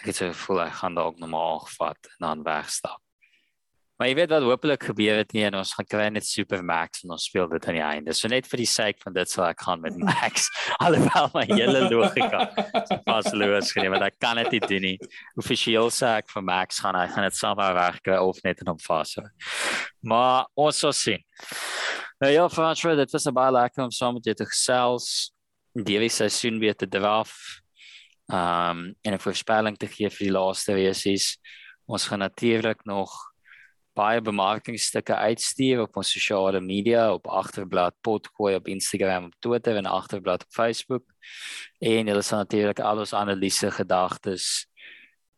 ek het 'n gevoel hy gaan dalk normaal gevat en dan wegstap. Maar jy weet wat hopelik gebeur het nie en ons gaan kry net Super Max en ons speel dit aan die einde. So net vir die sake van dit sal ek gaan met Max. Alhoewel my hele logika pas Lewis geneem want ek kan dit nie doen nie. Offisieel sê ek vir Max gaan hy gaan dit saam regkry of net in hom vashou. Maar ons sal sien. Nou ja, François, dit was 'n baie lekker om saam met jou te gesels. Die seisoen weer te draf. Um en 'n voorspelling te gee vir die laaste races. Ons gaan natuurlik nog baie bemarkingsstukke uitstuur op ons sosiale media op agterblad potgooi op Instagram, op Twitter en agterblad op Facebook. En hulle sal natuurlik al ons analise gedagtes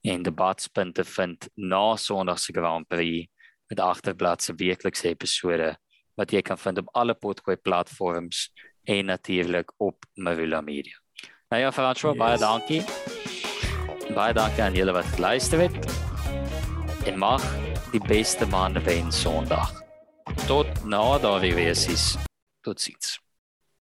en debatspunte vind na Sondag se Grand Prix met agterblad se weeklikse episode wat jy kan vind op alle potgooi platforms en natuurlik op Marula Media. Nou ja, François, yes. baie dankie. Baie dankie aan julle wat geluister het. En mag die beste maande wen Sondag. Tot na daardie weesies. Totsiens.